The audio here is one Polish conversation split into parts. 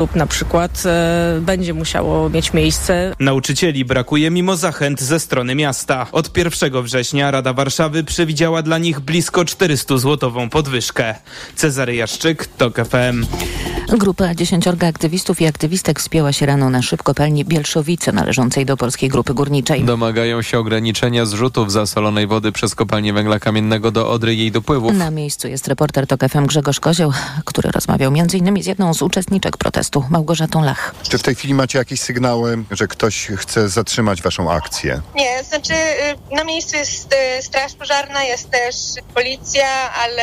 lub na przykład e, będzie musiało mieć miejsce. Nauczycieli brakuje mimo zachęt ze strony miasta. Od 1 września Rada Warszawy przewidziała dla nich blisko 400 złotową podwyżkę. Cezary Jaszczyk, TOK FM. Grupa dziesięciorga aktywistów i aktywistek wspięła się rano na szybkopelni Bielszowice należącej do Polskiej Grupy Górniczej. Domagają się ograniczenia zrzutów zasolonej wody przez kopalnię węgla kamiennego do Odry i jej dopływów. Na miejscu jest reporter TOK FM Grzegorz Kozioł, który rozmawiał m.in. z jedną z uczestniczek protestu, Małgorzatą Lach. Czy w tej chwili macie jakieś sygnały, że ktoś chce zatrzymać waszą akcję? Nie, znaczy y, na miejscu jest y, straż pożarna, jest też policja, ale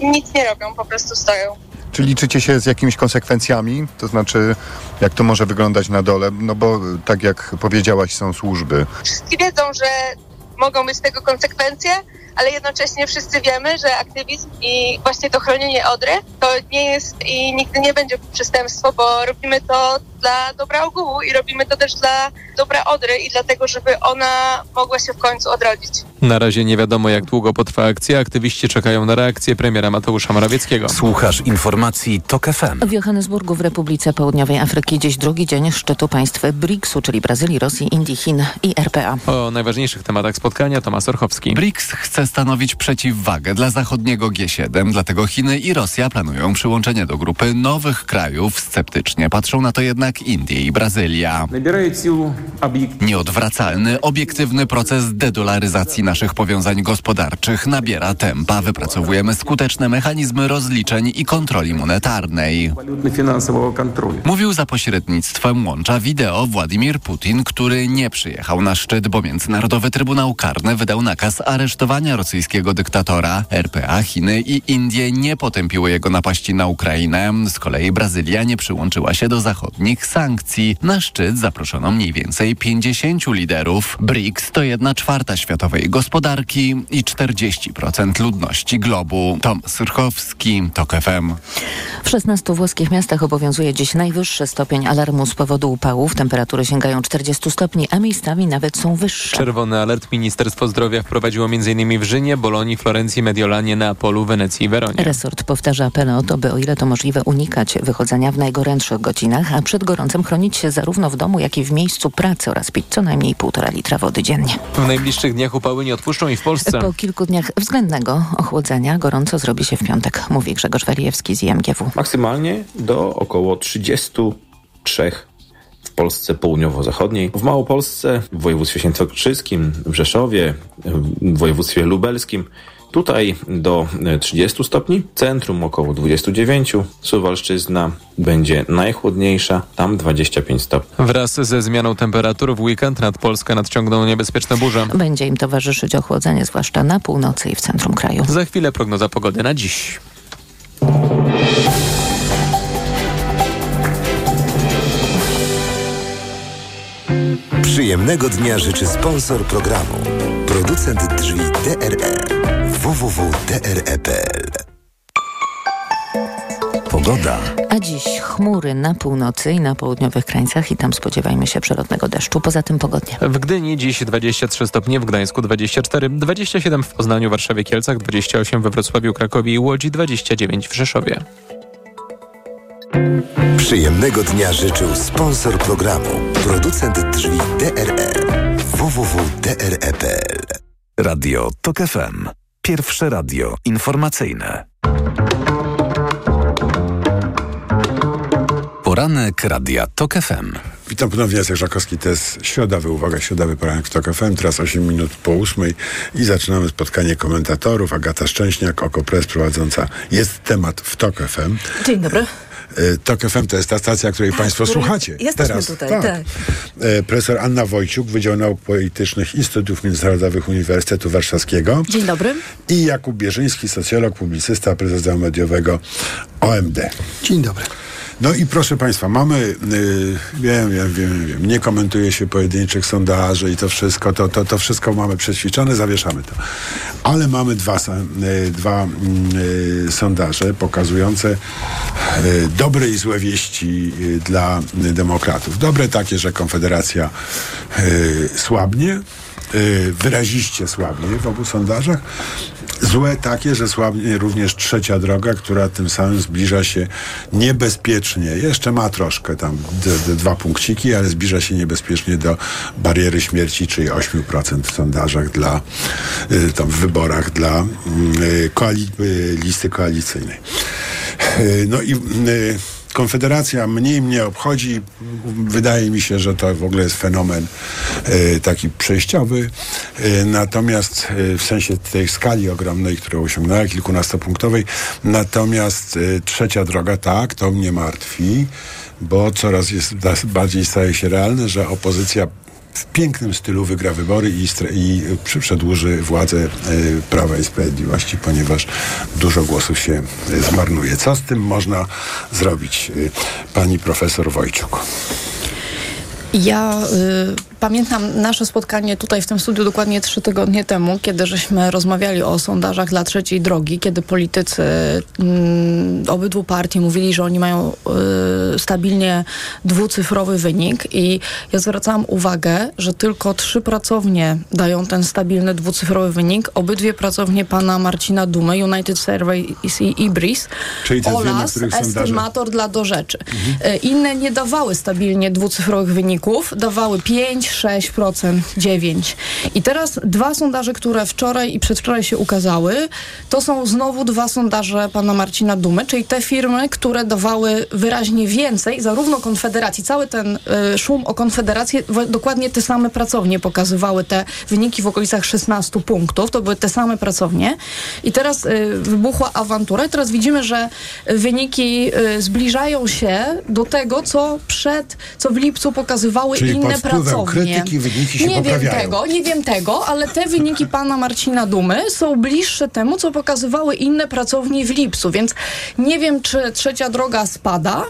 nic nie robią, po prostu stoją. Czy liczycie się z jakimiś konsekwencjami? To znaczy, jak to może wyglądać na dole? No bo tak jak powiedziałaś, są służby. Wszyscy wiedzą, że mogą być z tego konsekwencje, ale jednocześnie wszyscy wiemy, że aktywizm i właśnie to chronienie Odry to nie jest i nigdy nie będzie przestępstwo, bo robimy to dla dobra ogółu i robimy to też dla dobra Odry i dlatego, żeby ona mogła się w końcu odrodzić. Na razie nie wiadomo, jak długo potrwa akcja. Aktywiści czekają na reakcję premiera Mateusza Morawieckiego. Słuchasz informacji TOK FM. W Johannesburgu w Republice Południowej Afryki dziś drugi dzień szczytu państw BRICS-u, czyli Brazylii, Rosji, Indii, Chin i RPA. O najważniejszych tematach spotkania Tomasz Orchowski. BRICS chce stanowić przeciwwagę dla zachodniego G7, dlatego Chiny i Rosja planują przyłączenie do grupy nowych krajów. Sceptycznie patrzą na to jednak Indie i Brazylia. Nieodwracalny, obiektywny proces dedolaryzacji naszych powiązań gospodarczych nabiera tempa. Wypracowujemy skuteczne mechanizmy rozliczeń i kontroli monetarnej. Mówił za pośrednictwem łącza wideo Władimir Putin, który nie przyjechał na szczyt, bo Międzynarodowy Trybunał Karny wydał nakaz aresztowania rosyjskiego dyktatora. RPA, Chiny i Indie nie potępiły jego napaści na Ukrainę. Z kolei Brazylia nie przyłączyła się do zachodnich sankcji. Na szczyt zaproszono mniej więcej 50 liderów. BRICS to jedna czwarta światowej gospodarki i 40% ludności globu. Tom Syrchowski, TOK FM. W 16 włoskich miastach obowiązuje dziś najwyższy stopień alarmu z powodu upałów. Temperatury sięgają 40 stopni, a miejscami nawet są wyższe. Czerwony alert Ministerstwo Zdrowia wprowadziło m.in. w Rzynie, Bolonii, Florencji, Mediolanie, Neapolu, Wenecji i Weronie. Resort powtarza apele o to, by o ile to możliwe unikać wychodzenia w najgorętszych godzinach, a przed gorącem chronić się zarówno w domu, jak i w miejscu pracy oraz pić co najmniej półtora litra wody dziennie. W najbliższych dniach upały nie odpuszczą i w Polsce. Po kilku dniach względnego ochłodzenia gorąco zrobi się w piątek, mówi Grzegorz Walijewski z IMGW. Maksymalnie do około 33 w Polsce południowo-zachodniej, w Małopolsce, w województwie świętokrzyskim, w Rzeszowie, w województwie lubelskim. Tutaj do 30 stopni, centrum około 29, Suwalszczyzna będzie najchłodniejsza, tam 25 stopni. Wraz ze zmianą temperatur w weekend nad Polskę nadciągną niebezpieczne burze. Będzie im towarzyszyć ochłodzenie, zwłaszcza na północy i w centrum kraju. Za chwilę prognoza pogody na dziś. Przyjemnego dnia życzy sponsor programu. Producent drzwi DRE www.dre.pl Pogoda. A dziś chmury na północy i na południowych krańcach i tam spodziewajmy się przelotnego deszczu. Poza tym pogodnie. W Gdyni dziś 23 stopnie, w Gdańsku 24, 27 w Poznaniu, Warszawie, Kielcach, 28 we Wrocławiu, Krakowie i Łodzi, 29 w Rzeszowie. Przyjemnego dnia życzył sponsor programu. Producent drzwi DRE www.dre.pl Radio TOK FM. Pierwsze radio informacyjne. Poranek Radia TOK FM. Witam ponownie, Jacek Żakowski, to jest środowy, uwaga, środowy poranek w TOK FM, teraz 8 minut po 8 i zaczynamy spotkanie komentatorów. Agata Szczęśniak, Okopres prowadząca Jest temat w TOK FM. Dzień dobry. TOK FM to jest ta stacja, której tak, Państwo której słuchacie. Jesteśmy Teraz. tutaj, tak. tak. Profesor Anna Wojciuk, Wydział Nauk Politycznych Instytutów Międzynarodowych Uniwersytetu Warszawskiego. Dzień dobry. I Jakub Bierzyński, socjolog, publicysta, prezes mediowego OMD. Dzień dobry. No i proszę Państwa, mamy, yy, wiem, wiem, wiem, wiem, nie komentuje się pojedynczych sondaży i to wszystko, to, to, to wszystko mamy przećwiczone, zawieszamy to. Ale mamy dwa, yy, dwa yy, sondaże pokazujące dobre i złe wieści dla demokratów. Dobre takie, że Konfederacja słabnie, y, wyraziście słabnie w obu sondażach. Złe takie, że słabnie również trzecia droga, która tym samym zbliża się niebezpiecznie. Jeszcze ma troszkę tam dwa punkciki, ale zbliża się niebezpiecznie do bariery śmierci, czyli 8% w sondażach dla, y, tam w wyborach dla mm, y, koali listy koalicyjnej. No i Konfederacja mniej mnie obchodzi. Wydaje mi się, że to w ogóle jest fenomen e, taki przejściowy. E, natomiast e, w sensie tej skali ogromnej, którą osiągnęła, kilkunastopunktowej. Natomiast trzecia droga, tak, to mnie martwi, bo coraz jest bardziej staje się realne, że opozycja w pięknym stylu wygra wybory i, i przedłuży władzę y, Prawa i Sprawiedliwości, ponieważ dużo głosów się y, zmarnuje. Co z tym można zrobić, pani profesor Wojciuk? Ja y, pamiętam nasze spotkanie tutaj w tym studiu dokładnie trzy tygodnie temu, kiedy żeśmy rozmawiali o sondażach dla trzeciej drogi, kiedy politycy y, obydwu partii mówili, że oni mają y, stabilnie dwucyfrowy wynik i ja zwracałam uwagę, że tylko trzy pracownie dają ten stabilny dwucyfrowy wynik. Obydwie pracownie pana Marcina Dumy, United Survey i Ibris oraz Estimator dla do rzeczy. Mhm. Y, inne nie dawały stabilnie dwucyfrowych wyników dawały 5, 6%, 9%. I teraz dwa sondaże, które wczoraj i przedwczoraj się ukazały, to są znowu dwa sondaże pana Marcina Dumy, czyli te firmy, które dawały wyraźnie więcej, zarówno Konfederacji, cały ten y, szum o Konfederację, dokładnie te same pracownie pokazywały te wyniki w okolicach 16 punktów, to były te same pracownie. I teraz y, wybuchła awantura i teraz widzimy, że wyniki y, zbliżają się do tego, co przed, co w lipcu pokazywało pokazywały Czyli inne pracownie. krytyki wyniki się nie poprawiają. wiem tego, nie wiem tego, ale te wyniki pana Marcina Dumy są bliższe temu, co pokazywały inne pracownie w lipcu, więc nie wiem, czy trzecia droga spada,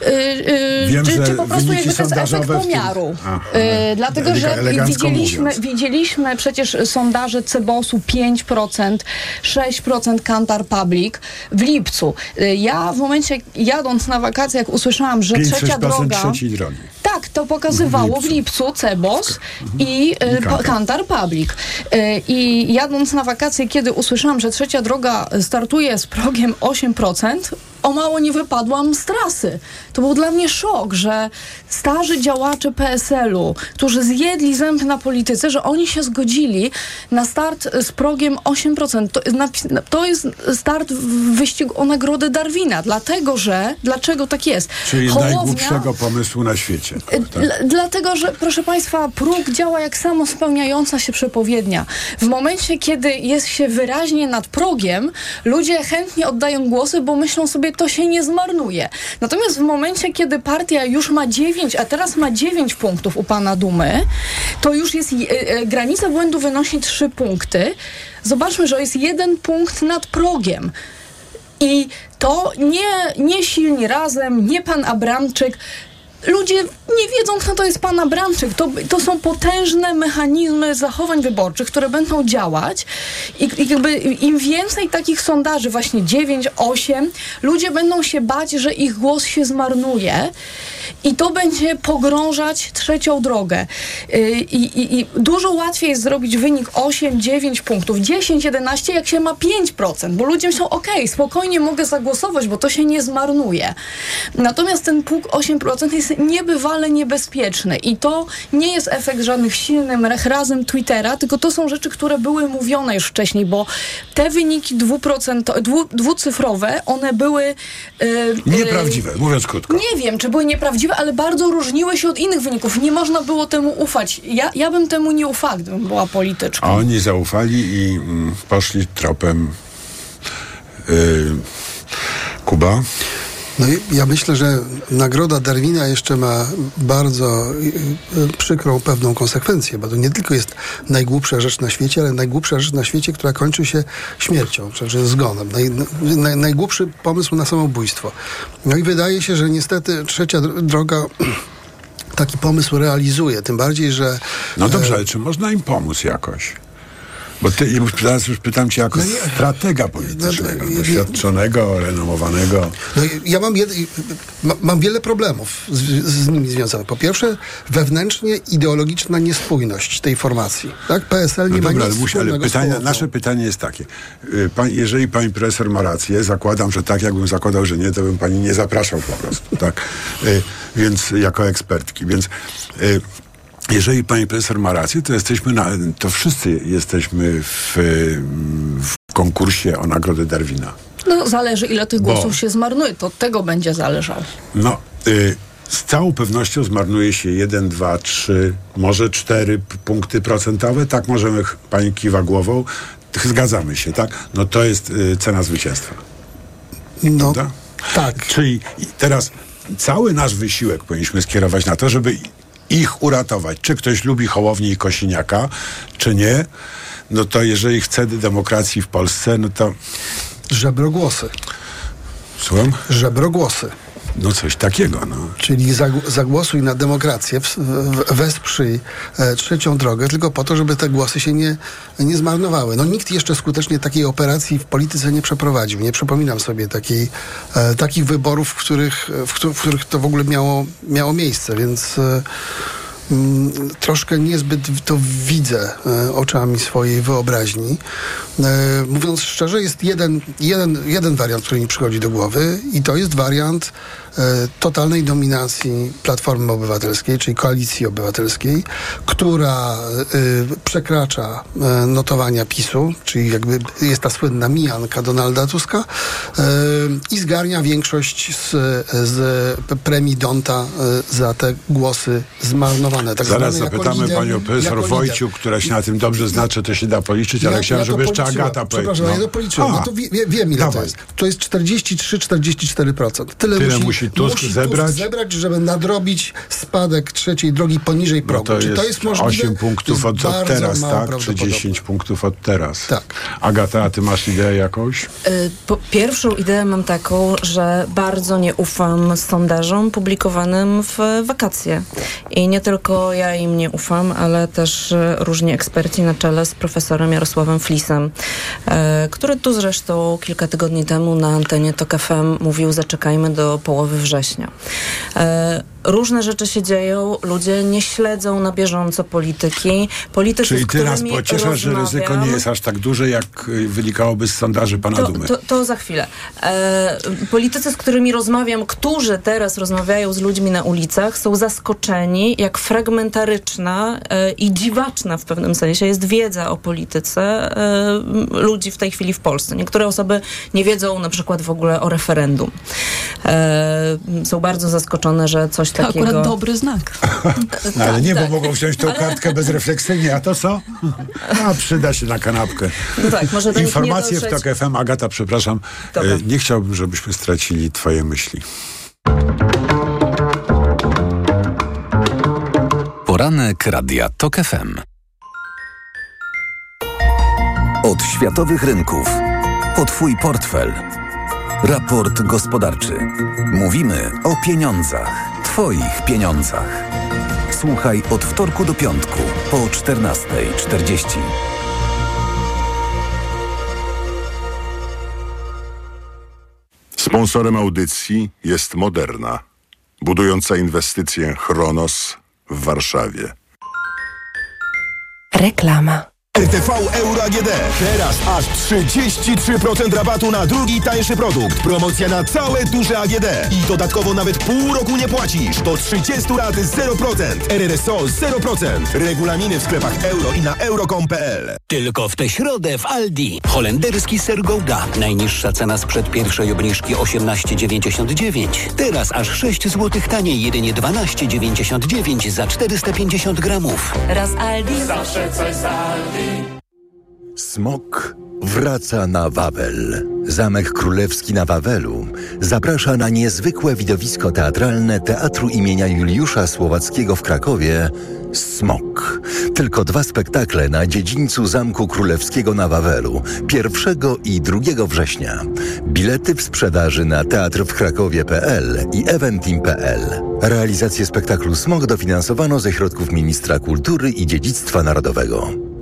yy, yy, wiem, czy, czy, po prostu jakby to jest efekt pomiaru. Yy, dlatego, że widzieliśmy, widzieliśmy przecież sondaże Cebosu 5%, 6% Kantar Public w lipcu. Yy, ja w momencie jadąc na wakacje, jak usłyszałam, że trzecia droga... trzeciej drogi. Tak, to pokazywało w lipcu Cebos i y, Kantar Public. Y, I jadąc na wakacje, kiedy usłyszałam, że trzecia droga startuje z progiem 8%, o mało nie wypadłam z trasy. To był dla mnie szok, że starzy działacze PSL-u, którzy zjedli zęb na polityce, że oni się zgodzili na start z progiem 8%. To, to jest start w wyścigu o nagrodę Darwina, dlatego że, dlaczego tak jest? Czyli Hołownia, najgłupszego pomysłu na świecie. Tak? Dlatego, że proszę Państwa, próg działa jak samo spełniająca się przepowiednia. W momencie, kiedy jest się wyraźnie nad progiem, ludzie chętnie oddają głosy, bo myślą sobie, to się nie zmarnuje. Natomiast w momencie, kiedy partia już ma 9, a teraz ma 9 punktów u pana Dumy, to już jest e, e, granica błędu wynosi 3 punkty. Zobaczmy, że jest jeden punkt nad progiem. I to nie, nie silni razem, nie pan Abramczyk, ludzie nie wiedzą, kto to jest pan Abramczyk. To, to są potężne mechanizmy zachowań wyborczych, które będą działać i, i jakby im więcej takich sondaży, właśnie 9, 8, ludzie będą się bać, że ich głos się zmarnuje i to będzie pogrążać trzecią drogę. Y, I, i, i dużo łatwiej jest zrobić wynik 8, 9 punktów, 10, 11, jak się ma 5%, bo ludzie myślą, ok, spokojnie mogę zagłosować, bo to się nie zmarnuje. Natomiast ten puk 8% jest niebywale niebezpieczny i to nie jest efekt żadnych silnym rechrazem Twittera, tylko to są rzeczy, które były mówione już wcześniej, bo te wyniki 2%, dwu, dwucyfrowe, one były... Yy, nieprawdziwe, mówiąc krótko. Nie wiem, czy były nieprawdziwe, ale bardzo różniły się od innych wyników. Nie można było temu ufać. Ja, ja bym temu nie ufała, gdybym była polityczką. A oni zaufali i mm, poszli tropem yy, Kuba. No ja myślę, że nagroda Darwina jeszcze ma bardzo y, y, przykrą pewną konsekwencję, bo to nie tylko jest najgłupsza rzecz na świecie, ale najgłupsza rzecz na świecie, która kończy się śmiercią, czy zgonem. Naj, naj, najgłupszy pomysł na samobójstwo. No i wydaje się, że niestety trzecia droga taki pomysł realizuje, tym bardziej, że... No dobrze, ale czy można im pomóc jakoś? Bo ty, teraz już pytam cię jako No stratega politycznego, no, doświadczonego, renomowanego. No, ja mam, jed, ma, mam wiele problemów z, z nimi związanych. Po pierwsze, wewnętrznie ideologiczna niespójność tej formacji. Tak? PSL nie No ma dobra, nic ale, musi, nasze pytanie jest takie. Y, Pan, jeżeli pani profesor ma rację, zakładam, że tak, jakbym zakładał, że nie, to bym pani nie zapraszał po prostu. tak? Y, Więc jako ekspertki. Więc y, jeżeli pani profesor ma rację, to jesteśmy na, to wszyscy jesteśmy w, w konkursie o Nagrodę Darwina. No, zależy, ile tych Bo- głosów się zmarnuje. To od tego będzie zależało. No, y, z całą pewnością zmarnuje się 1, 2, 3, może 4 p- punkty procentowe. Tak możemy, pani kiwa głową. Zgadzamy się, tak? No to jest y, cena zwycięstwa. No, Prawda? tak. Czyli teraz cały nasz wysiłek powinniśmy skierować na to, żeby ich uratować. Czy ktoś lubi Hołownię i Kosiniaka, czy nie, no to jeżeli chce demokracji w Polsce, no to... Żebrogłosy. Słucham? Żebrogłosy. No coś takiego, no. Czyli zag- zagłosuj na demokrację, wesprzyj e, trzecią drogę, tylko po to, żeby te głosy się nie, nie zmarnowały. No nikt jeszcze skutecznie takiej operacji w polityce nie przeprowadził. Nie przypominam sobie takiej, e, takich wyborów, w których, któ- w których to w ogóle miało, miało miejsce, więc e, mm, troszkę niezbyt to widzę e, oczami swojej wyobraźni. E, mówiąc szczerze, jest jeden, jeden, jeden wariant, który mi przychodzi do głowy i to jest wariant e, totalnej dominacji Platformy Obywatelskiej, czyli Koalicji Obywatelskiej, która e, przekracza e, notowania PiSu, czyli jakby jest ta słynna mijanka Donalda Tuska e, i zgarnia większość z, z premii Donta e, za te głosy zmarnowane. Tak Zaraz zapytamy lider- panią profesor. Wojciuk, która się na tym dobrze zna, czy to się da policzyć, ale chciałem, to żeby jeszcze. Agata powiedziała. Przepraszam, ja to policzyłem. No to wie, wie, wiem, ile to Dawaj. jest. To jest 43-44%. Tyle, Tyle musi, musi Tusk zebrać? zebrać, żeby nadrobić spadek trzeciej drogi poniżej No progu. to Czy jest, to jest możliwe? 8 To punktów od, od teraz, tak? Czy prawdopodobne. 10 punktów od teraz. Tak. Agata, a ty masz ideę jakąś? Y, Po, pierwszą ideę mam taką, że bardzo nie ufam sondażom publikowanym w wakacje. I nie tylko ja im nie ufam, ale też y, różni eksperci na czele z profesorem Jarosławem Flisem, e, który tu zresztą kilka tygodni temu na antenie TOK FM mówił zaczekajmy do połowy września. Różne rzeczy się dzieją, ludzie nie śledzą na bieżąco polityki. Politycy, Czyli ty nas pocieszasz, że ryzyko nie jest aż tak duże, jak y, wynikałoby z sondaży pana to, Dumy. to, to za chwilę. E, politycy, z którymi rozmawiam, którzy teraz rozmawiają z ludźmi na ulicach, są zaskoczeni, jak fragmentaryczna e, i dziwaczna w pewnym sensie jest wiedza o polityce e, ludzi w tej chwili w Polsce. Niektóre osoby nie wiedzą na przykład w ogóle o referendum. E, są bardzo zaskoczone, że coś To takiego... akurat dobry znak. No, ale nie, tak. bo mogą wziąć tą kartkę bezrefleksyjnie, a to co? A, przyda się na kanapkę. No tak, może do Informacje w. TOK FM. Agata, przepraszam, Dobra. e, nie chciałbym, żebyśmy stracili twoje myśli. Poranek Radia TOK FM. Od światowych rynków. Po Twój portfel. Raport gospodarczy. Mówimy o pieniądzach. Twoich pieniądzach. Słuchaj od wtorku do piątku po 14.40. Sponsorem audycji jest Moderna, budująca inwestycję Chronos w Warszawie. Reklama. RTV Euro AGD. Teraz aż 33% rabatu na drugi tańszy produkt. Promocja na całe duże AGD. I dodatkowo nawet pół roku nie płacisz. Do 30 lat 0%. RRSO 0%. Regulaminy w sklepach euro i na euro.com.pl. Tylko w tę środę w Aldi. Holenderski ser Gouda. Najniższa cena sprzed pierwszej obniżki 18,99. Teraz aż 6 zł taniej, jedynie 12,99 za 450 gramów. Raz Aldi. Zawsze coś z Aldi. Smok wraca na Wawel. Zamek Królewski na Wawelu zaprasza na niezwykłe widowisko teatralne Teatru imienia Juliusza Słowackiego w Krakowie Smok. Tylko dwa spektakle na dziedzińcu Zamku Królewskiego na Wawelu 1 i 2 września. Bilety w sprzedaży na teatrwkrakowie.pl i eventim.pl. Realizację spektaklu Smok dofinansowano ze środków Ministra Kultury i Dziedzictwa Narodowego.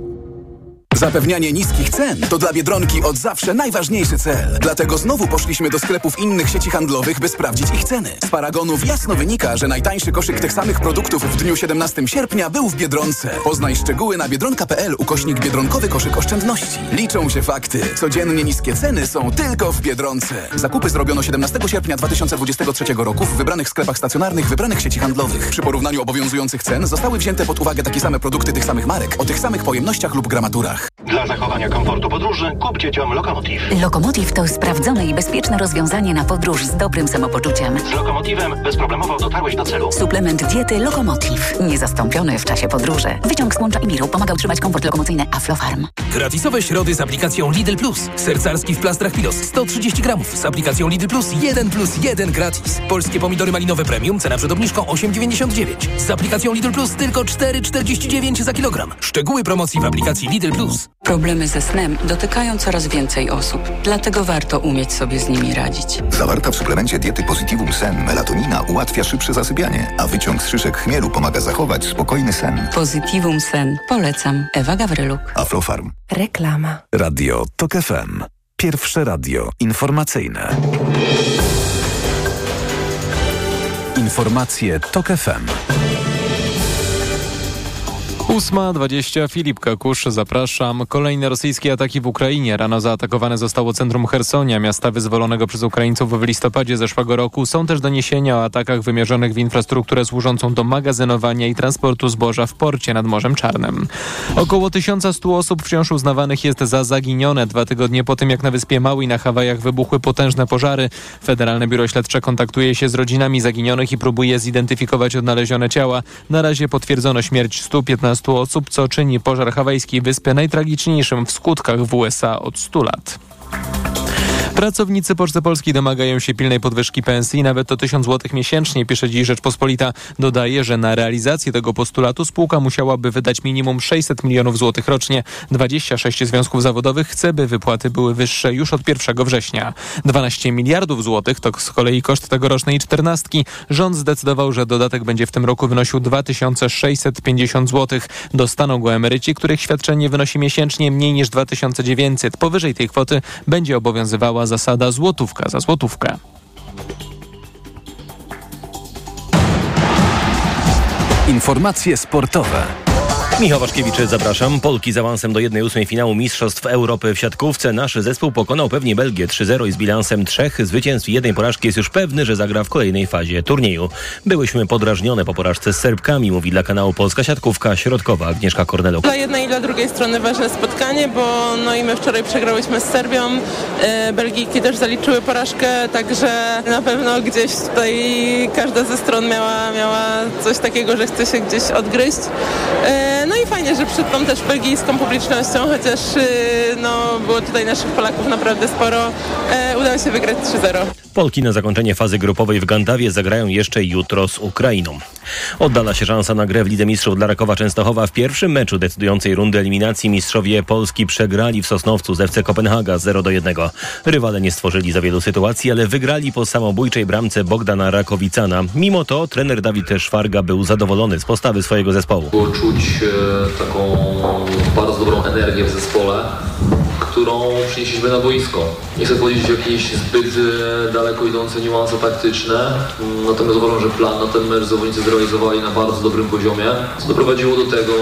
Zapewnianie niskich cen to dla Biedronki od zawsze najważniejszy cel. Dlatego znowu poszliśmy do sklepów innych sieci handlowych, by sprawdzić ich ceny. Z paragonów jasno wynika, że najtańszy koszyk tych samych produktów w dniu 17 sierpnia był w Biedronce. Poznaj szczegóły na biedronka.pl ukośnik Biedronkowy koszyk oszczędności. Liczą się fakty. Codziennie niskie ceny są tylko w Biedronce. Zakupy zrobiono 17 sierpnia 2023 roku w wybranych sklepach stacjonarnych wybranych sieci handlowych. Przy porównaniu obowiązujących cen zostały wzięte pod uwagę takie same produkty tych samych marek o tych samych pojemnościach lub gramaturach. Dla zachowania komfortu podróży kup dzieciom Lokomotiv. Lokomotiv to sprawdzone i bezpieczne rozwiązanie na podróż z dobrym samopoczuciem. Z Lokomotivem bezproblemowo dotarłeś do celu. Suplement diety Lokomotiv. Niezastąpiony w czasie podróży. Wyciąg z kłącza i miru pomaga utrzymać komfort lokomocyjny Aflofarm. Gratisowe środy z aplikacją Lidl Plus. Sercarski w plastrach Pilos 130 gramów. Z aplikacją Lidl Plus 1 plus 1 gratis. Polskie pomidory malinowe premium, cena przed obniżką 8,99. Z aplikacją Lidl Plus tylko 4,49 za kilogram. Szczegóły promocji w aplikacji Lidl Plus. Problemy ze snem dotykają coraz więcej osób, dlatego warto umieć sobie z nimi radzić. Zawarta w suplemencie diety Positivum Sen melatonina ułatwia szybsze zasypianie, a wyciąg z szyszek chmielu pomaga zachować spokojny sen. Positivum Sen. Polecam. Ewa Gawryluk. Aflofarm. Reklama. Radio TOK FM. Pierwsze radio informacyjne. Informacje TOK FM. 8.20 Filip Kakusz, zapraszam. Kolejne rosyjskie ataki w Ukrainie. Rano zaatakowane zostało centrum Hersonia, miasta wyzwolonego przez Ukraińców w listopadzie zeszłego roku. Są też doniesienia o atakach wymierzonych w infrastrukturę służącą do magazynowania i transportu zboża w porcie nad Morzem Czarnym. Około 1100 osób wciąż uznawanych jest za zaginione dwa tygodnie po tym, jak na wyspie Maui na Hawajach wybuchły potężne pożary. Federalne Biuro Śledcze kontaktuje się z rodzinami zaginionych i próbuje zidentyfikować odnalezione ciała. Na razie potwierdzono śmierć 115 osób, co czyni pożar hawajskiej wyspy najtragiczniejszym w skutkach w USA od 100 lat. Pracownicy Poczty Polskiej domagają się pilnej podwyżki pensji, nawet o 1000 zł miesięcznie, pisze dziś Rzeczpospolita. Dodaje, że na realizację tego postulatu spółka musiałaby wydać minimum 600 milionów złotych rocznie. 26 związków zawodowych chce, by wypłaty były wyższe już od 1 września. 12 miliardów złotych to z kolei koszt tegorocznej czternastki. Rząd zdecydował, że dodatek będzie w tym roku wynosił 2650 zł. Dostaną go emeryci, których świadczenie wynosi miesięcznie mniej niż 2900. Powyżej tej kwoty będzie obowiązywała zasada złotówka za złotówkę. Informacje sportowe. Michał Waszkiewicz, zapraszam. Polki z awansem do 1-8 finału Mistrzostw Europy w siatkówce. Nasz zespół pokonał pewnie Belgię 3-0 i z bilansem trzech zwycięstw i jednej porażki jest już pewny, że zagra w kolejnej fazie turnieju. Byłyśmy podrażnione po porażce z Serbkami, mówi dla kanału Polska Siatkówka Środkowa Agnieszka Korneluk. Dla jednej i dla drugiej strony ważne spotkanie, bo no i my wczoraj przegrałyśmy z Serbią. E, Belgijki też zaliczyły porażkę, także na pewno gdzieś tutaj każda ze stron miała, miała coś takiego, że chce się gdzieś odgryźć. E, no i fajnie, że przed tą też belgijską publicznością, chociaż no, było tutaj naszych Polaków naprawdę sporo, e, udało się wygrać 3-0. Polki na zakończenie fazy grupowej w Gandawie zagrają jeszcze jutro z Ukrainą. Oddala się szansa na grę w Lidze Mistrzów dla Rakowa Częstochowa. W pierwszym meczu decydującej rundy eliminacji mistrzowie Polski przegrali w Sosnowcu z FC Kopenhaga 0 do 1. Rywale nie stworzyli za wielu sytuacji, ale wygrali po samobójczej bramce Bogdana Rakowicana. Mimo to trener Dawid Szwarga był zadowolony z postawy swojego zespołu. Czuć taką bardzo dobrą energię w zespole, którą przynieśliśmy na boisko. Nie chcę powiedzieć jakieś zbyt daleko idące niuanse taktyczne, natomiast uważam, że plan na ten mecz zawodnicy zrealizowali na bardzo dobrym poziomie, co doprowadziło do tego,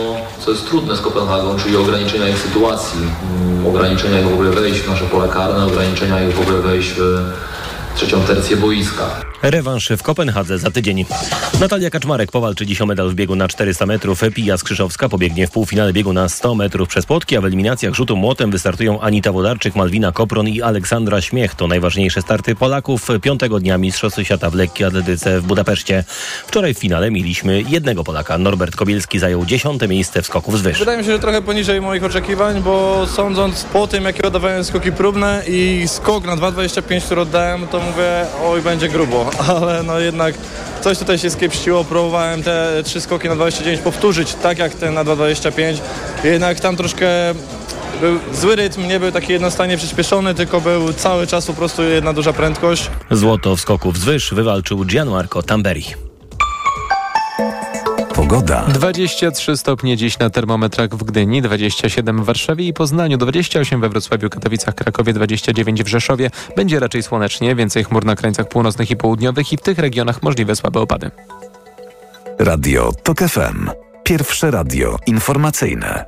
co jest trudne z Kopenhagą, czyli ograniczenia ich sytuacji, ograniczenia ich w ogóle wejść w nasze pole karne, ograniczenia ich w ogóle wejść w trzecią tercję boiska. Rewanż w Kopenhadze za tydzień. Natalia Kaczmarek powalczy dziś o medal w biegu na 400 metrów. Pija Skrzyszowska pobiegnie w półfinale biegu na 100 metrów przez płotki, a w eliminacjach rzutu młotem wystartują Anita Wodarczyk, Malwina Kopron i Aleksandra Śmiech. To najważniejsze starty Polaków piątego dnia Mistrzostw Świata w lekkiej atletyce w Budapeszcie. Wczoraj w finale mieliśmy jednego Polaka. Norbert Kobielski zajął dziesiąte miejsce w skoku wzwyż. Wydaje mi się, że trochę poniżej moich oczekiwań, bo sądząc po tym, jakie oddawałem skoki próbne i skok na 2,25, który oddałem, to mówię, oj, będzie grubo, ale no jednak coś tutaj się skiepściło. Próbowałem te trzy skoki na 29 powtórzyć tak jak ten na 2,25. Jednak tam troszkę był zły rytm, nie był taki jednostanie przyspieszony, tylko był cały czas po prostu jedna duża prędkość. Złoto w skoku wzwyż wywalczył Gianmarco Tamberi. Pogoda. Pogoda. 23 stopnie dziś na termometrach w Gdyni, 27 w Warszawie i Poznaniu, 28 we Wrocławiu, Katowicach, Krakowie, 29 w Rzeszowie. Będzie raczej słonecznie, więcej chmur na krańcach północnych i południowych i w tych regionach możliwe słabe opady. Radio TOK FM. Pierwsze radio informacyjne.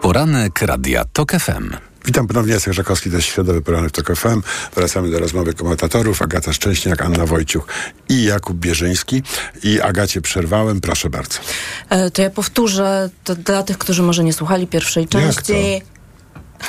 Poranek Radia TOK FM. Witam ponownie, Jacek Żakowski, to jest środowy poranek w TOK FM. Wracamy do rozmowy komentatorów. Agata Szczęśniak, Anna Wojciuch i Jakub Bierzyński. I Agacie przerwałem, proszę bardzo. E, to ja powtórzę to dla tych, którzy może nie słuchali pierwszej części.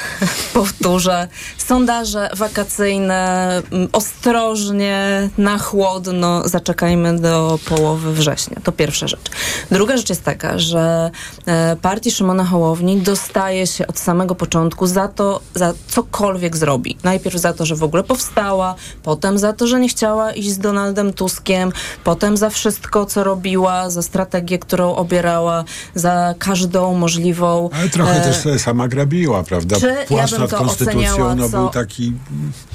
Powtórzę. Sondaże wakacyjne m, ostrożnie, na chłodno zaczekajmy do połowy września. To pierwsza rzecz. Druga rzecz jest taka, że e, partii Szymona Hołowni dostaje się od samego początku za to, za cokolwiek zrobi. Najpierw za to, że w ogóle powstała, potem za to, że nie chciała iść z Donaldem Tuskiem, potem za wszystko, co robiła, za strategię, którą obierała, za każdą możliwą... Ale trochę e, też sobie sama grabiła, prawda? Czy ja bym nad to konstytucją oceniała, no, co był taki...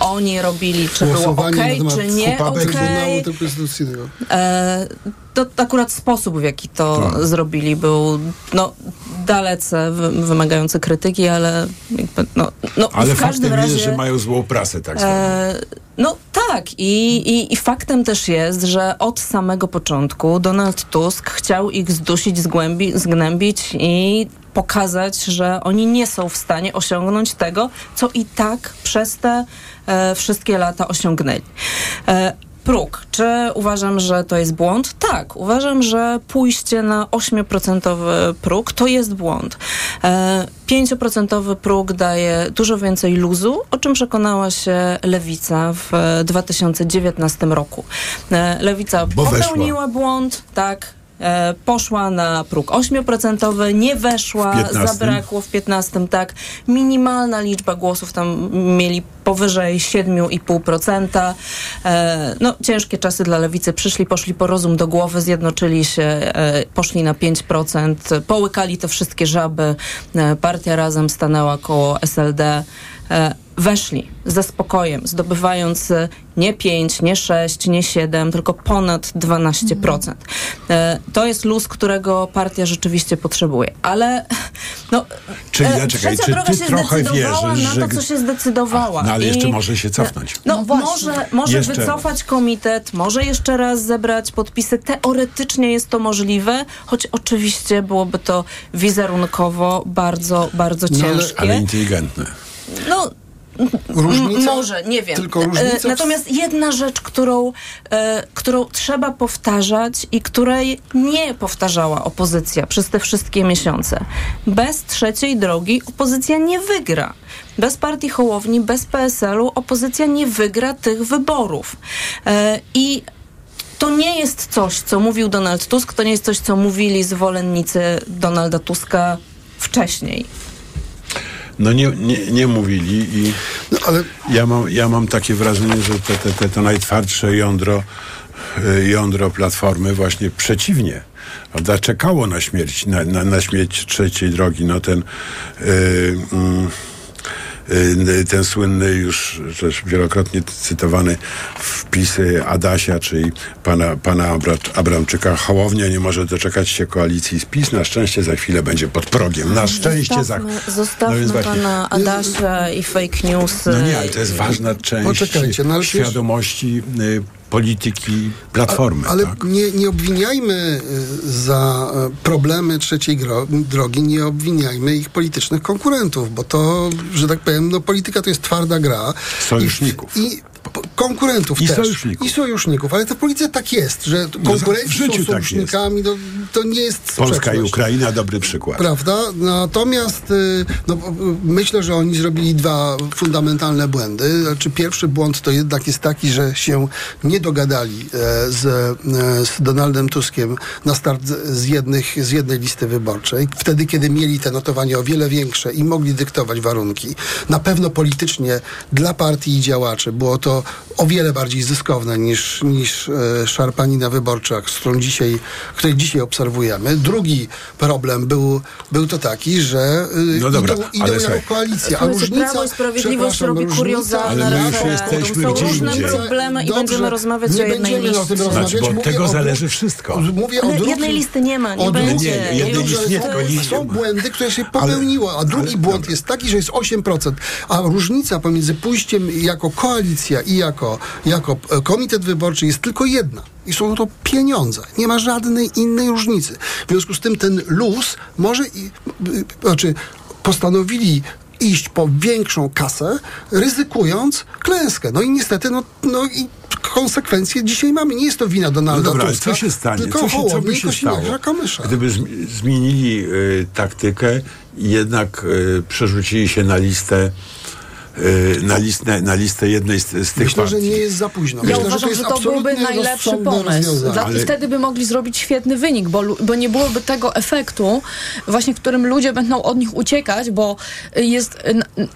oni robili, czy było na czy nie. Konstytucyjnego. E, to akurat sposób, w jaki to Tak. zrobili, był no, dalece wy, wymagający krytyki, ale jakby, no, no, Ale w każdym faktem razie... jest, że mają złą prasę, tak. E, no tak I, i, i faktem też jest, że od samego początku Donald Tusk chciał ich zdusić, zgłębi, zgnębić i pokazać, że oni nie są w stanie osiągnąć tego, co i tak przez te e, wszystkie lata osiągnęli. E, próg. Czy uważam, że to jest błąd? Tak. Uważam, że pójście na 8% próg to jest błąd. E, 5% próg daje dużo więcej luzu, o czym przekonała się Lewica w e, 2019 roku. E, Lewica Bo popełniła weszła. błąd, tak. E, poszła na próg 8%, nie weszła, W 15. zabrakło w 15, tak. Minimalna liczba głosów tam mieli powyżej 7,5%. E, no, ciężkie czasy dla lewicy. Przyszli, poszli po rozum do głowy, zjednoczyli się, e, poszli na 5%, połykali te wszystkie żaby. E, partia razem stanęła koło SLD. E, weszli ze spokojem, zdobywając e, nie 5, nie 6, nie 7, tylko ponad 12%. E, to jest luz, którego partia rzeczywiście potrzebuje. Ale no, Czyli, e, czekaj, czy droga ty się trochę zdecydowała wierzysz, na że- to, co się zdecydowała. No ale I- jeszcze może się cofnąć. no, No może, może Jeszcze. wycofać komitet, może jeszcze raz zebrać podpisy. Teoretycznie jest to możliwe, choć oczywiście byłoby to wizerunkowo bardzo, bardzo No ale- ciężkie. Ale inteligentne. No, Różnica? Może, nie wiem. Tylko różnica E, w- Natomiast jedna rzecz, którą, e, którą trzeba powtarzać i której nie powtarzała opozycja przez te wszystkie miesiące. Bez trzeciej drogi opozycja nie wygra. Bez partii Hołowni, bez PSL-u opozycja nie wygra tych wyborów. E, I to nie jest coś, co mówił Donald Tusk, to nie jest coś, co mówili zwolennicy Donalda Tuska wcześniej. No nie, nie, nie mówili i ale... ja, mam, ja mam takie wrażenie, że te, te, te, to najtwardsze jądro, y, jądro Platformy właśnie przeciwnie. Prawda? Czekało na śmierć, na, na, na śmierć trzeciej drogi. No ten y, mm, y, ten słynny już też wielokrotnie cytowany wpis y, Adasia, czyli pana, pana Abra- Abramczyka. Hołownia nie może doczekać się koalicji z PiS. Na szczęście za chwilę będzie pod progiem. Na szczęście za... Zostawmy, zostawmy No więc właśnie- pana Adasia i fake newsy. No nie, ale to jest ważna część Poczekajcie, no świadomości y, polityki Platformy. Ale tak? nie, nie obwiniajmy y, za y, problemy trzeciej drogi, nie obwiniajmy ich politycznych konkurentów, bo to, że tak powiem, no polityka to jest twarda gra. Sojuszników. I, i p- konkurentów I też. sojuszników. I sojuszników, ale to w polityce tak jest, że No, konkurenci są tak sojusznikami, no, to nie jest Polska i. Ukraina dobry przykład. Prawda? Natomiast y, no, y, myślę, że oni zrobili dwa fundamentalne błędy. Znaczy, pierwszy błąd to jednak jest taki, że się nie dogadali e, z, e, z Donaldem Tuskiem na start z, z, jednych, z jednej listy wyborczej. Wtedy, kiedy mieli te notowania o wiele większe i mogli dyktować warunki. Na pewno politycznie dla partii i działaczy było to o wiele bardziej zyskowne niż, niż e, szarpanina wyborcza, z którą dzisiaj, której dzisiaj obserwujemy. Drugi problem był, był to taki, że e, No dobra, idą, idą ale jako słuchaj. koalicja, a różnica... Prawo i Sprawiedliwość robi kuriozalne Ale my już jesteśmy Są gdzie różne indziej. problemy i Dobrze, będziemy rozmawiać nie o jednej będziemy o tym liście. rozmawiać. Znaczy, bo od Mówię tego o zależy wszystko. Mówię o Ale drugim, jednej listy nie ma, nie o będzie. Nie, jednej Już listy nie, to tylko nie- są błędy, które się popełniło, a drugi błąd jest taki, że jest 8%, a różnica pomiędzy pójściem jako koalicja i jako, jako komitet wyborczy jest tylko jedna. I są to pieniądze. Nie ma żadnej innej różnicy. W związku z tym ten luz może, i, znaczy postanowili iść po większą kasę, ryzykując klęskę. No i niestety, no, no i konsekwencje dzisiaj mamy. Nie jest to wina No Donalda dobra, ale Tuska, co się stanie? tylko Co, się, co by się stało, gdyby zmi- zmienili y, taktykę i jednak y, przerzucili się na listę na, listę, na listę jednej z, z tych Myślę, partii. że nie jest za późno. Ja Myślę, uważam, że jest to byłby najlepszy pomysł. Dla, Ale- I wtedy by mogli zrobić świetny wynik, bo, bo nie byłoby tego efektu, właśnie którym ludzie będą od nich uciekać, bo jest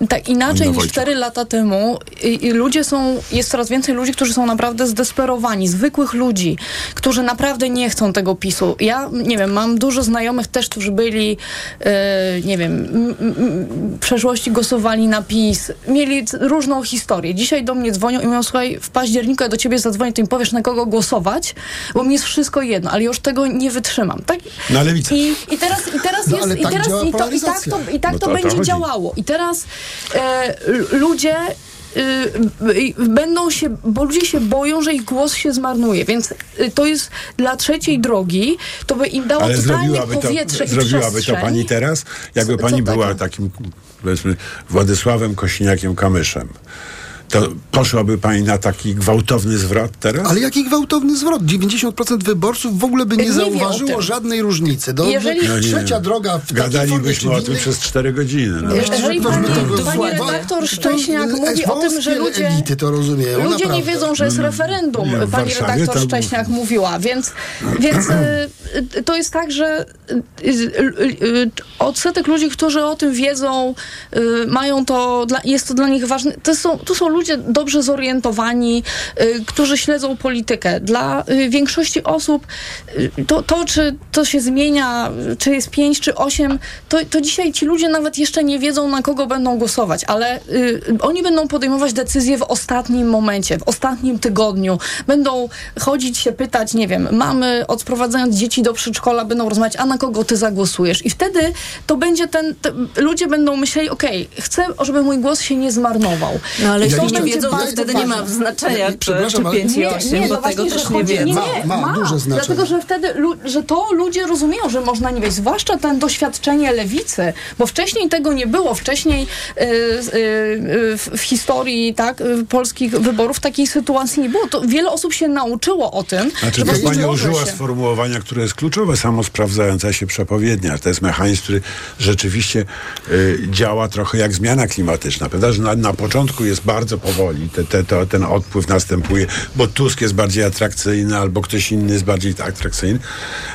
tak inaczej niż Wojciech. 4 lata temu. I, i ludzie są, jest coraz więcej ludzi, którzy są naprawdę zdesperowani, zwykłych ludzi, którzy naprawdę nie chcą tego PiSu. Ja, nie wiem, mam dużo znajomych też, którzy byli, e, nie wiem, m, m, m, w przeszłości głosowali na PiS, mieli różną historię. Dzisiaj do mnie dzwonią i mówią, słuchaj, w październiku ja do ciebie zadzwonię, to mi powiesz, na kogo głosować, bo mi jest wszystko jedno, ale już tego nie wytrzymam. Tak? Na lewicę. I, i teraz, i teraz No, jest, ale i tak teraz i, to, i tak to, i tak No to to będzie chodzi. działało. I teraz e, ludzie y, y, będą się, bo ludzie się boją, że ich głos się zmarnuje, więc y, to jest dla trzeciej drogi, to by im dało Ale totalnie zrobiłaby to, powietrze i zrobiłaby to pani teraz, jakby Co- co pani była takim, powiedzmy, Władysławem Kosiniakiem-Kamyszem. To poszłaby pani na taki gwałtowny zwrot teraz? Ale jaki gwałtowny zwrot? 90% wyborców w ogóle by nie, Nie zauważyło żadnej różnicy. Do, Jeżeli- No nie. trzecia droga w Gadalibyśmy o tym przez cztery godziny. No. Jeżeli Weźmy pani, redaktor To Szcześniak mówi o tym, że ludzie... elity to rozumieją, Ludzie naprawdę. nie wiedzą, że jest referendum, Nie, pani Warszawie redaktor tam- Szcześniak mówiła, więc, więc y, y, to jest tak, że y, odsetek ludzi, którzy o tym wiedzą, mają to, jest to dla nich ważne. To są, to są ludzie dobrze zorientowani, y, którzy śledzą politykę. Dla y, większości osób y, to, to, czy to się zmienia, czy jest 5 czy 8, to, to dzisiaj ci ludzie nawet jeszcze nie wiedzą, na kogo będą głosować, ale y, oni będą podejmować decyzje w ostatnim momencie, w ostatnim tygodniu. Będą chodzić się pytać, nie wiem, mamy odprowadzając dzieci do przedszkola, będą rozmawiać, a na kogo ty zagłosujesz? I wtedy to będzie ten, te, ludzie będą myśleli, okej, chcę, żeby mój głos się nie zmarnował. No ale I nie będzie wiedzą, to wtedy nie ma znaczenia, czy, czy przepraszam, ale- 5 i 8, bo no tego też że nie wiemy. Nie, Ma- nie, ma ma, duże znaczenie. Dlatego, że wtedy, że to ludzie rozumieją, że można nie wejść, zwłaszcza ten doświadczenie lewicy, bo wcześniej tego nie było. Wcześniej y, y, y, w, historii tak, y, polskich wyborów takiej sytuacji nie było. To wiele osób się nauczyło o tym, Znaczy, że to pani użyła się. sformułowania, które jest kluczowe, samo sprawdzająca się przepowiednia. To jest mechanizm, który rzeczywiście y, działa trochę jak zmiana klimatyczna. Prawda? Że na, na początku jest bardzo powoli, te, te, to, ten odpływ następuje, bo Tusk jest bardziej atrakcyjny, albo ktoś inny jest bardziej atrakcyjny,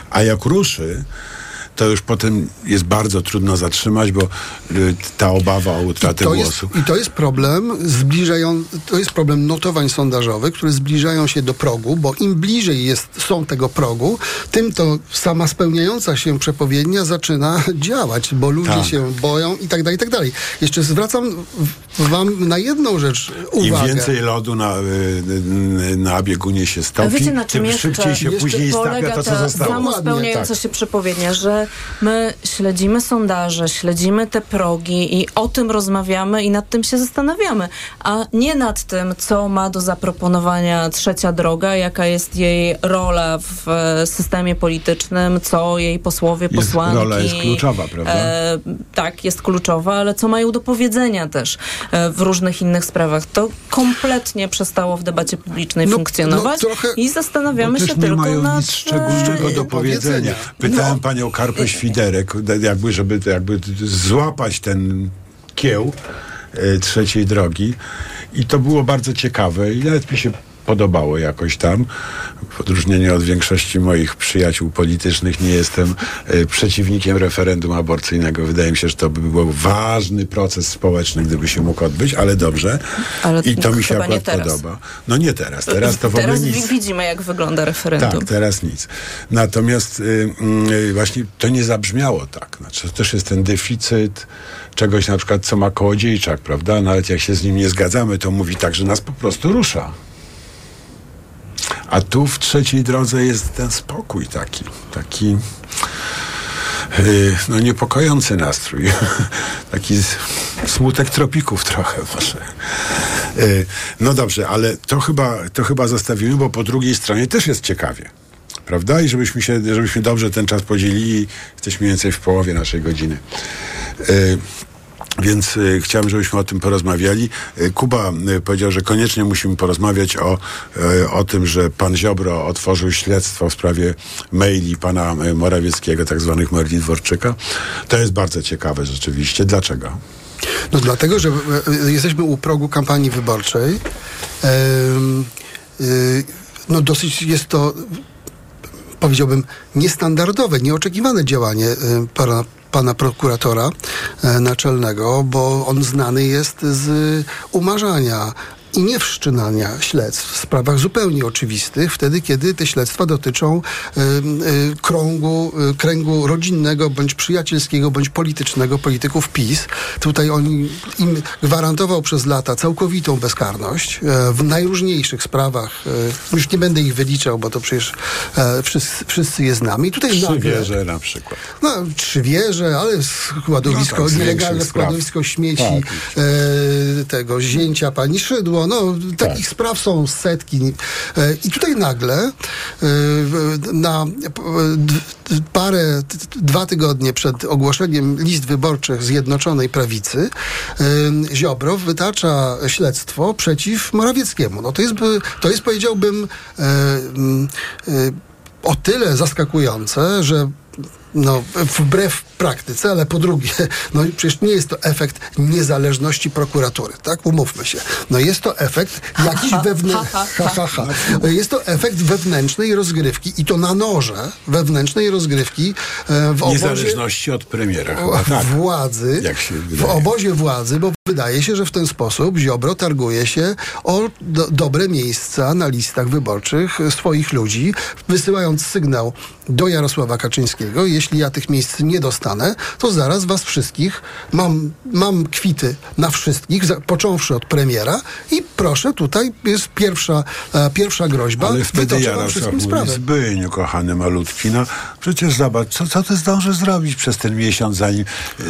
a jak ruszy, to już potem jest bardzo trudno zatrzymać, bo y, ta obawa o utratę jest, głosu. I to jest problem zbliżają, to jest problem notowań sondażowych, które zbliżają się do progu, bo im bliżej jest, są tego progu, tym to sama spełniająca się przepowiednia zaczyna działać, bo ludzie Tak. się boją i tak dalej, i tak dalej. Jeszcze zwracam wam na jedną rzecz Im uwagę. więcej lodu na, y, y, na biegunie się stopi, wiecie na czym tym jeszcze, szybciej się później stawia to, co ta zostało. samospełniająca Tak. się przepowiednia, że my śledzimy sondaże, śledzimy te progi i o tym rozmawiamy i nad tym się zastanawiamy, a nie nad tym, co ma do zaproponowania trzecia droga, jaka jest jej rola w e, systemie politycznym, co jej posłowie, Jest- posłanki... rola jest kluczowa, prawda? E, tak, jest kluczowa, ale co mają do powiedzenia też e, w różnych innych sprawach. To kompletnie przestało w debacie publicznej No- funkcjonować no trochę- i zastanawiamy się też nie tylko mają nad... nic szczególnego do powiedzenia. Pytałem panią Karpę Świderek, jakby, żeby jakby złapać ten kieł e, trzeciej drogi. I to było bardzo ciekawe i nawet mi się podobało jakoś tam. W odróżnieniu od większości moich przyjaciół politycznych nie jestem e, przeciwnikiem referendum aborcyjnego. Wydaje mi się, że to by był ważny proces społeczny, gdyby się mógł odbyć, ale dobrze. Ale I to mi się akurat podoba. No nie teraz. Teraz to w ogóle Teraz nic. wi- widzimy, jak wygląda referendum. Tak, teraz nic. Natomiast y, y, właśnie to nie zabrzmiało tak. Znaczy, to też jest ten deficyt czegoś na przykład, co ma Kołodziejczak, prawda? Nawet jak się z nim nie zgadzamy, to mówi tak, że nas po prostu rusza. A tu w trzeciej drodze jest ten spokój taki, taki y, no niepokojący nastrój. taki smutek tropików trochę może. Y, No dobrze, ale to chyba, to chyba zostawimy, bo po drugiej stronie też jest ciekawie. Prawda? I żebyśmy się, żebyśmy dobrze ten czas podzielili, jesteśmy mniej więcej w połowie naszej godziny. Więc y, chciałem, żebyśmy o tym porozmawiali. Y, Kuba y, powiedział, że koniecznie musimy porozmawiać o, o tym, że pan Ziobro otworzył śledztwo w sprawie maili pana Morawieckiego, tak zwanych Dworczyka. To jest bardzo ciekawe rzeczywiście. Dlaczego? No dlatego, że jesteśmy u progu kampanii wyborczej. No dosyć jest to, powiedziałbym, niestandardowe, nieoczekiwane działanie pana, pana prokuratora e, naczelnego, bo on znany jest z umarzania i nie wszczynania śledztw w sprawach zupełnie oczywistych, wtedy kiedy te śledztwa dotyczą y, y, krągu, y, kręgu rodzinnego, bądź przyjacielskiego, bądź politycznego polityków PiS. Tutaj on im gwarantował przez lata całkowitą bezkarność e, w najróżniejszych sprawach. Już nie będę ich wyliczał, bo to przecież wszyscy, wszyscy je znamy. I tutaj Trzy nagle... wieże na przykład. No, trzy wieże, ale składowisko, No tak, nielegalne składowisko śmieci Tak. tego zięcia pani Szydło. No, takich Tak. spraw są setki. E, I tutaj nagle e, na d- parę, dwa tygodnie przed ogłoszeniem list wyborczych Zjednoczonej Prawicy e, Ziobro wytacza śledztwo przeciw Morawieckiemu. No to jest, to jest powiedziałbym e, e, o tyle zaskakujące, że no, wbrew praktyce, ale po drugie, no przecież nie jest to efekt niezależności prokuratury, tak? Umówmy się. No jest to efekt jakiś wewnętrzny, ha, ha, ha. Jest to efekt wewnętrznej rozgrywki i to na noże wewnętrznej rozgrywki e, w obozie Niezależności od premiera. Chyba, tak. władzy, Jak się w obozie władzy, bo wydaje się, że w ten sposób Ziobro targuje się o do, dobre miejsca na listach wyborczych swoich ludzi, wysyłając sygnał do Jarosława Kaczyńskiego, jeśli ja tych miejsc nie dostanę, to zaraz was wszystkich, mam, mam kwity na wszystkich, za, począwszy od premiera i proszę, tutaj jest pierwsza, e, pierwsza groźba, Ale wtedy wam Jarosław wszystkim sprawę. Zbyniu, kochany malutki, no. Przecież zobacz, co, co ty zdążysz zrobić przez ten miesiąc, zanim, y,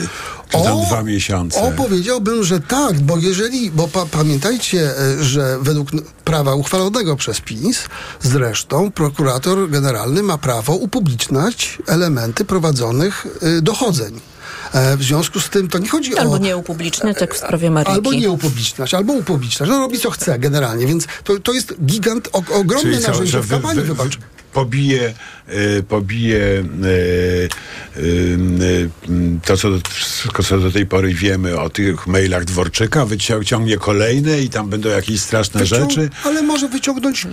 czy tam O, dwa miesiące? O, powiedziałbym, że tak, bo jeżeli, bo pa, pamiętajcie, e, że według prawa uchwalonego przez PiS, zresztą prokurator generalny ma prawo upubliczniać elementy prowadzonych e, dochodzeń. E, W związku z tym to nie chodzi Albo o... nie upubliczniać, jak w sprawie Maryki. Albo nie upubliczniać, albo upubliczniać. No robi co chce generalnie, więc to, to jest gigant, o, ogromne Czyli co, narzędzie że w kampanii wy-. Pobije, y, pobije y, y, to, co do, wszystko, co do tej pory wiemy o tych mailach Dworczyka, wyciągnie kolejne i tam będą jakieś straszne Wyciąg- rzeczy. Ale może wyciągnąć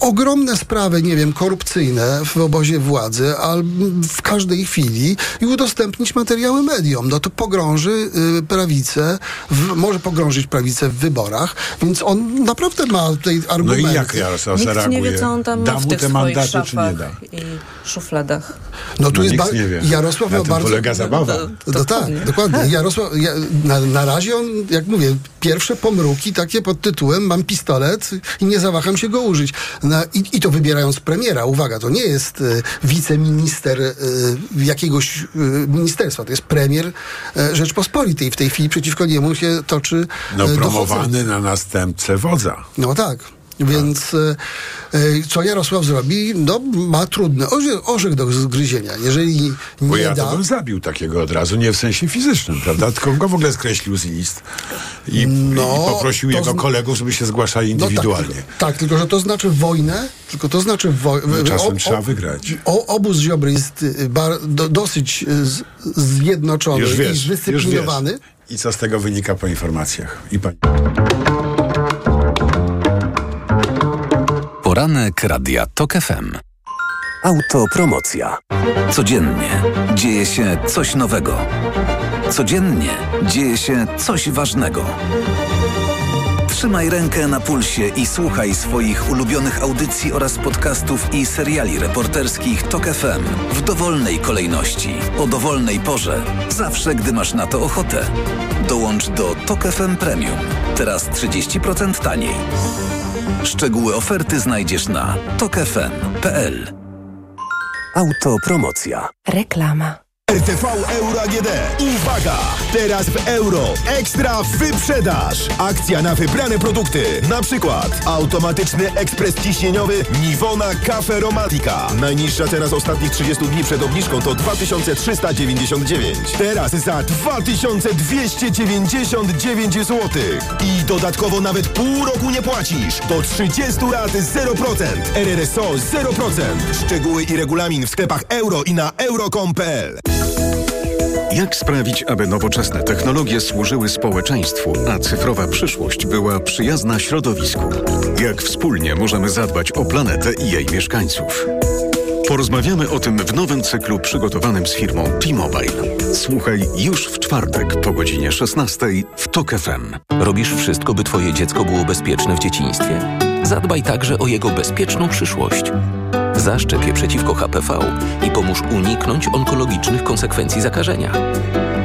ogromne sprawy, nie wiem, korupcyjne w obozie władzy, albo w każdej chwili i udostępnić materiały mediom. No to pogrąży y, prawicę, w, może pogrążyć prawicę w wyborach, więc on naprawdę ma tutaj No argumenty. i jak Nikt zareaguje? nie wie, co on tam ma w tych te swoich mandaty, czy nie da? i szufladach. No tu No jest nikt nie wie. Jarosław Na ma tym bardzo... polega zabawa. No, to tak, dokładnie. Jarosław, ja, na, na razie on, jak mówię, pierwsze pomruki takie pod tytułem mam pistolet i nie zawaham się go użyć. Na, i, I to wybierając premiera. Uwaga, to nie jest e, wiceminister e, jakiegoś e, ministerstwa, to jest premier e, Rzeczpospolitej. W tej chwili przeciwko niemu się toczy e, No dochodzenie. promowany na następcę wodza. No tak. Więc e, e, co Jarosław zrobi? No, ma trudny orzech, orzech do zgryzienia. Jeżeli Bo nie ja da... bym zabił takiego od razu, nie w sensie fizycznym, prawda? Tylko go w ogóle skreślił z list i, No, i poprosił to jego kolegów, żeby się zgłaszali No indywidualnie. tak, tylko, tak, tylko że to znaczy wojnę, tylko to znaczy wojnę. No, czasem trzeba wygrać. O, obóz Ziobry jest y, bar, do, dosyć y, z, zjednoczony i wiesz, wiesz. zdyscyplinowany. I co z tego wynika po informacjach? I pani... Poranek Radia TOK FM. Autopromocja. Codziennie dzieje się coś nowego. Codziennie dzieje się coś ważnego. Trzymaj rękę na pulsie i słuchaj swoich ulubionych audycji oraz podcastów i seriali reporterskich TOK FM w dowolnej kolejności, o dowolnej porze, zawsze gdy masz na to ochotę. Dołącz do TOK FM Premium. Teraz 30% taniej. Szczegóły oferty znajdziesz na tokefm.pl. Autopromocja. Reklama. RTV Euro AGD. Uwaga! Teraz w euro. Ekstra wyprzedaż. Akcja na wybrane produkty. Na przykład automatyczny ekspres ciśnieniowy Niwona Cafe Romantica. Najniższa teraz ostatnich 30 dni przed obniżką to 2399. Teraz za 2299 zł. I dodatkowo nawet pół roku nie płacisz. Do 30 lat 0%. RRSO 0%. Szczegóły i regulamin w sklepach euro i na euro.com.pl. Jak sprawić, aby nowoczesne technologie służyły społeczeństwu, a cyfrowa przyszłość była przyjazna środowisku? Jak wspólnie możemy zadbać o planetę i jej mieszkańców? Porozmawiamy o tym w nowym cyklu przygotowanym z firmą T-Mobile. Słuchaj już w czwartek po godzinie 16 w TOK FM. Robisz wszystko, by Twoje dziecko było bezpieczne w dzieciństwie? Zadbaj także o jego bezpieczną przyszłość. Zaszczep je przeciwko HPV i pomóż uniknąć onkologicznych konsekwencji zakażenia.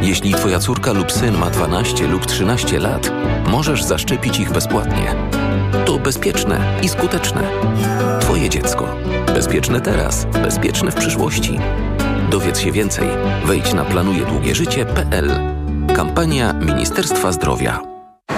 Jeśli Twoja córka lub syn ma 12 lub 13 lat, możesz zaszczepić ich bezpłatnie. To bezpieczne i skuteczne. Twoje dziecko. Bezpieczne teraz, bezpieczne w przyszłości. Dowiedz się więcej. Wejdź na planujedługieżycie.pl. Kampania Ministerstwa Zdrowia.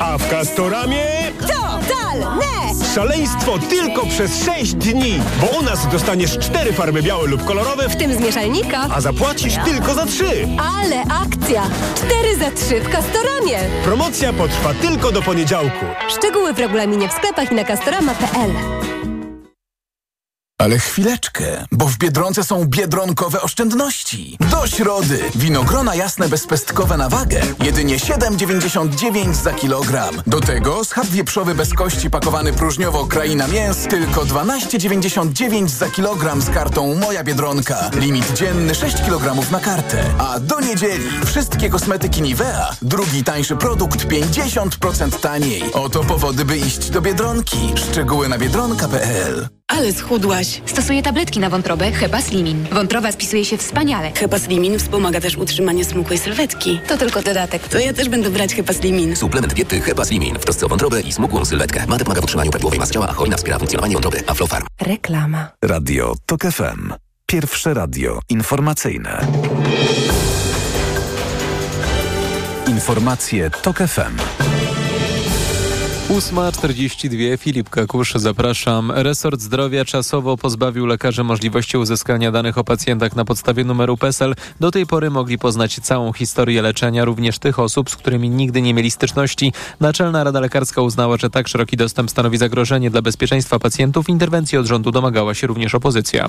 A w Castoramie... Totalne! Szaleństwo tylko przez 6 dni, bo u nas dostaniesz cztery farby białe lub kolorowe, W tym z mieszalnika. a zapłacisz tylko za trzy. Ale akcja! 4 za 3 w Castoramie. Promocja potrwa tylko do poniedziałku. Szczegóły w regulaminie w sklepach i na castorama.pl. Ale chwileczkę, bo w Biedronce są biedronkowe oszczędności. Do środy winogrona jasne bezpestkowe na wagę jedynie 7,99 za kilogram. Do tego schab wieprzowy bez kości pakowany próżniowo kraina mięs tylko 12,99 za kilogram z kartą Moja Biedronka. Limit dzienny 6 kg na kartę. A do niedzieli wszystkie kosmetyki Nivea, drugi tańszy produkt 50% taniej. Oto powody, by iść do Biedronki. Szczegóły na biedronka.pl Ale schudłaś. Stosuję tabletki na wątrobę Hepa Slimin. Wątroba spisuje się wspaniale. Hepa Slimin wspomaga też utrzymanie smukłej sylwetki. To tylko dodatek. To ja też będę brać Hepa Slimin. Suplement diety Hepa Slimin w trosce o wątrobę i smukłą sylwetkę. Mate pomaga w utrzymaniu prawidłowej masy ciała, a hojna wspiera funkcjonowanie wątroby. Aflofarm. Reklama. Radio TOK FM. Pierwsze radio informacyjne. Informacje TOK FM. 8.42 Filip Kakusz, zapraszam. Resort Zdrowia czasowo pozbawił lekarzy możliwości uzyskania danych o pacjentach na podstawie numeru PESEL. Do tej pory mogli poznać całą historię leczenia, również tych osób, z którymi nigdy nie mieli styczności. Naczelna Rada Lekarska uznała, że tak szeroki dostęp stanowi zagrożenie dla bezpieczeństwa pacjentów. Interwencji od rządu domagała się również opozycja.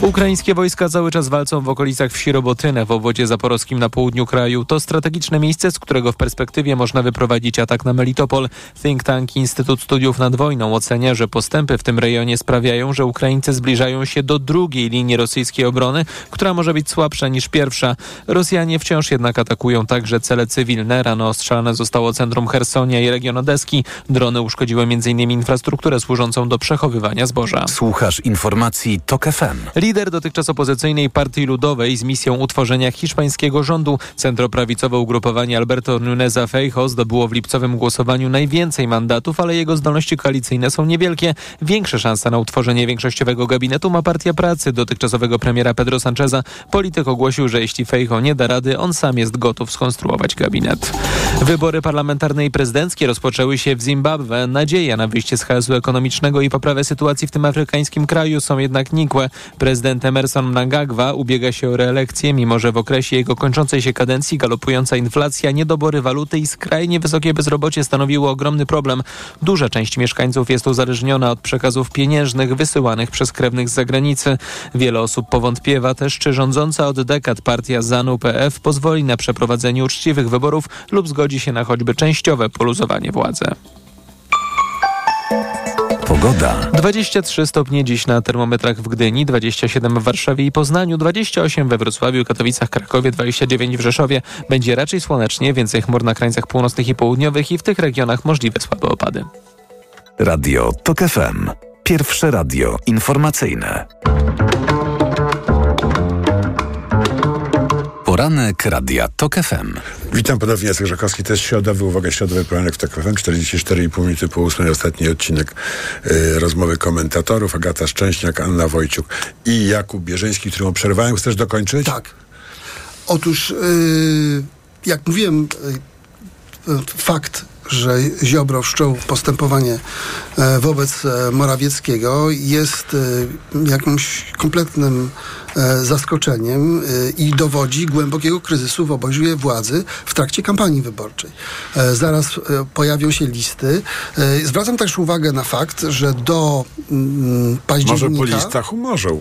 Ukraińskie wojska cały czas walczą w okolicach wsi Robotynę w obwodzie zaporowskim na południu kraju. To strategiczne miejsce, z którego w perspektywie można wyprowadzić atak na Melitopol. Think Instytut Studiów nad Wojną ocenia, że postępy w tym rejonie sprawiają, że Ukraińcy zbliżają się do drugiej linii rosyjskiej obrony, która może być słabsza niż pierwsza. Rosjanie wciąż jednak atakują także cele cywilne. Rano ostrzelane zostało centrum Hersonia i region Odeski. Drony uszkodziły m.in. infrastrukturę służącą do przechowywania zboża. Słuchasz informacji TOK FM. Lider dotychczas opozycyjnej Partii Ludowej z misją utworzenia hiszpańskiego rządu, centroprawicowe ugrupowanie Alberto Nuneza Feijo zdobyło w lipcowym głosowaniu najwięcej mandatów, ale jego zdolności koalicyjne są niewielkie. Większe szanse na utworzenie większościowego gabinetu ma Partia Pracy dotychczasowego premiera Pedro Sancheza. Polityk ogłosił, że jeśli Feijo nie da rady, on sam jest gotów skonstruować gabinet. Wybory parlamentarne i prezydenckie rozpoczęły się w Zimbabwe. Nadzieja na wyjście z chaosu ekonomicznego i poprawę sytuacji w tym afrykańskim kraju są jednak nikłe. Prezydent Emerson Mnangagwa ubiega się o reelekcję, mimo że w okresie jego kończącej się kadencji galopująca inflacja, niedobory waluty i skrajnie wysokie bezrobocie stanowiły ogromny problem. Duża część mieszkańców jest uzależniona od przekazów pieniężnych wysyłanych przez krewnych z zagranicy. Wiele osób powątpiewa też, czy rządząca od dekad partia ZANU-PF pozwoli na przeprowadzenie uczciwych wyborów lub zgodzi się na choćby częściowe poluzowanie władzy. Pogoda. 23 stopnie dziś na termometrach w Gdyni, 27 w Warszawie i Poznaniu, 28 we Wrocławiu, Katowicach, Krakowie, 29 w Rzeszowie. Będzie raczej słonecznie, więcej chmur na krańcach północnych i południowych i w tych regionach możliwe słabe opady. Radio TOK FM. Pierwsze radio informacyjne. Poranek Radia TOK FM. Witam ponownie, Jacek Żakowski, to jest środowy, uwaga, środowy poranek w TOK FM, 44,5 minuty po ósmej, ostatni odcinek y, rozmowy komentatorów, Agata Szczęśniak, Anna Wojciuk i Jakub Bierzyński, któremu przerwałem. Chcesz dokończyć? Tak. Otóż, y, jak mówiłem, y, fakt że Ziobro wszczął postępowanie e, wobec e, Morawieckiego jest e, jakimś kompletnym zaskoczeniem i dowodzi głębokiego kryzysu w obozie władzy w trakcie kampanii wyborczej. Zaraz pojawią się listy. Zwracam też uwagę na fakt, że do mm, października... Może po listach umorzą.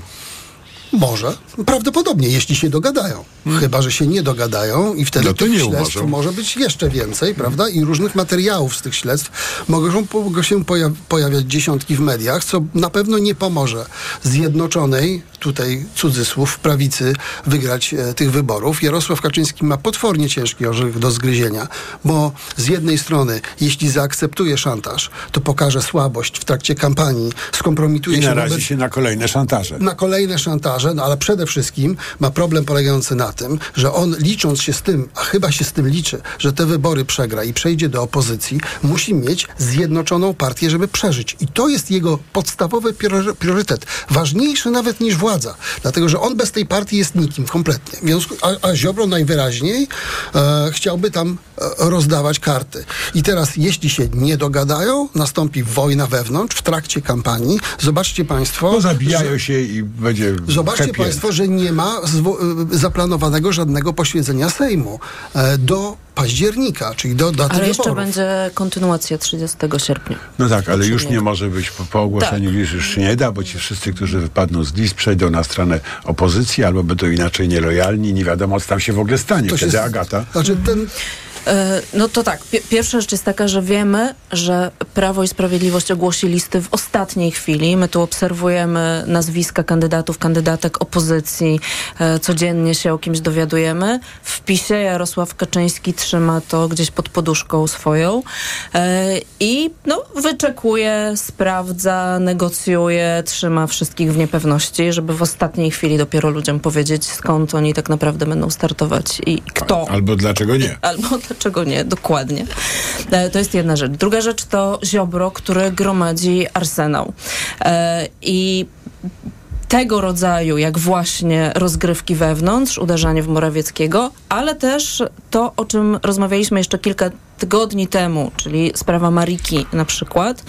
Może. Prawdopodobnie, jeśli się dogadają. Hmm. Chyba, że się nie dogadają i wtedy no tych śledztw umożą. może być jeszcze więcej, prawda? I różnych materiałów z tych śledztw mogą, się poja pojawiać dziesiątki w mediach, co na pewno nie pomoże zjednoczonej, tutaj cudzysłów, prawicy wygrać e, tych wyborów. Jarosław Kaczyński ma potwornie ciężki orzech do zgryzienia, bo z jednej strony, jeśli zaakceptuje szantaż, to pokaże słabość w trakcie kampanii, skompromituje I się... narazi wobec... się na kolejne szantaże. Na kolejne szantaże no ale przede wszystkim ma problem polegający na tym, że on licząc się z tym, a chyba się z tym liczy, że te wybory przegra i przejdzie do opozycji, musi mieć zjednoczoną partię, żeby przeżyć. I to jest jego podstawowy priorytet. Ważniejszy nawet niż władza. Dlatego, że on bez tej partii jest nikim kompletnie. A, a Ziobro najwyraźniej e, chciałby tam e, rozdawać karty. I teraz, jeśli się nie dogadają, nastąpi wojna wewnątrz w trakcie kampanii. Zobaczcie Państwo. No, zabijają że, się i będzie. Zobaczcie Państwo, że nie ma y, zaplanowanego żadnego poświęcenia Sejmu e, do października, czyli do daty Ale jeszcze wyborów. będzie kontynuacja 30 sierpnia. No tak, ale już nie może być po, po ogłoszeniu tak. już się nie da, bo ci wszyscy, którzy wypadną z list, przejdą na stronę opozycji albo będą inaczej nielojalni, nie wiadomo, co tam się w ogóle stanie. To Wtedy się, Agata. Znaczy ten no to tak, pierwsza rzecz jest taka, że wiemy, że Prawo i Sprawiedliwość ogłosi listy w ostatniej chwili. My tu obserwujemy nazwiska kandydatów, kandydatek opozycji. E, codziennie się o kimś dowiadujemy. W PiSie Jarosław Kaczyński trzyma to gdzieś pod poduszką swoją e, i no, wyczekuje, sprawdza, negocjuje, trzyma wszystkich w niepewności, żeby w ostatniej chwili dopiero ludziom powiedzieć, skąd oni tak naprawdę będą startować i kto. Albo dlaczego nie. Albo dlaczego nie, dokładnie. E, to jest jedna rzecz. Druga rzecz to Ziobro, który gromadzi arsenał. E, I tego rodzaju, jak właśnie rozgrywki wewnątrz, uderzanie w Morawieckiego, ale też to, o czym rozmawialiśmy jeszcze kilka tygodni temu, czyli sprawa Mariki na przykład,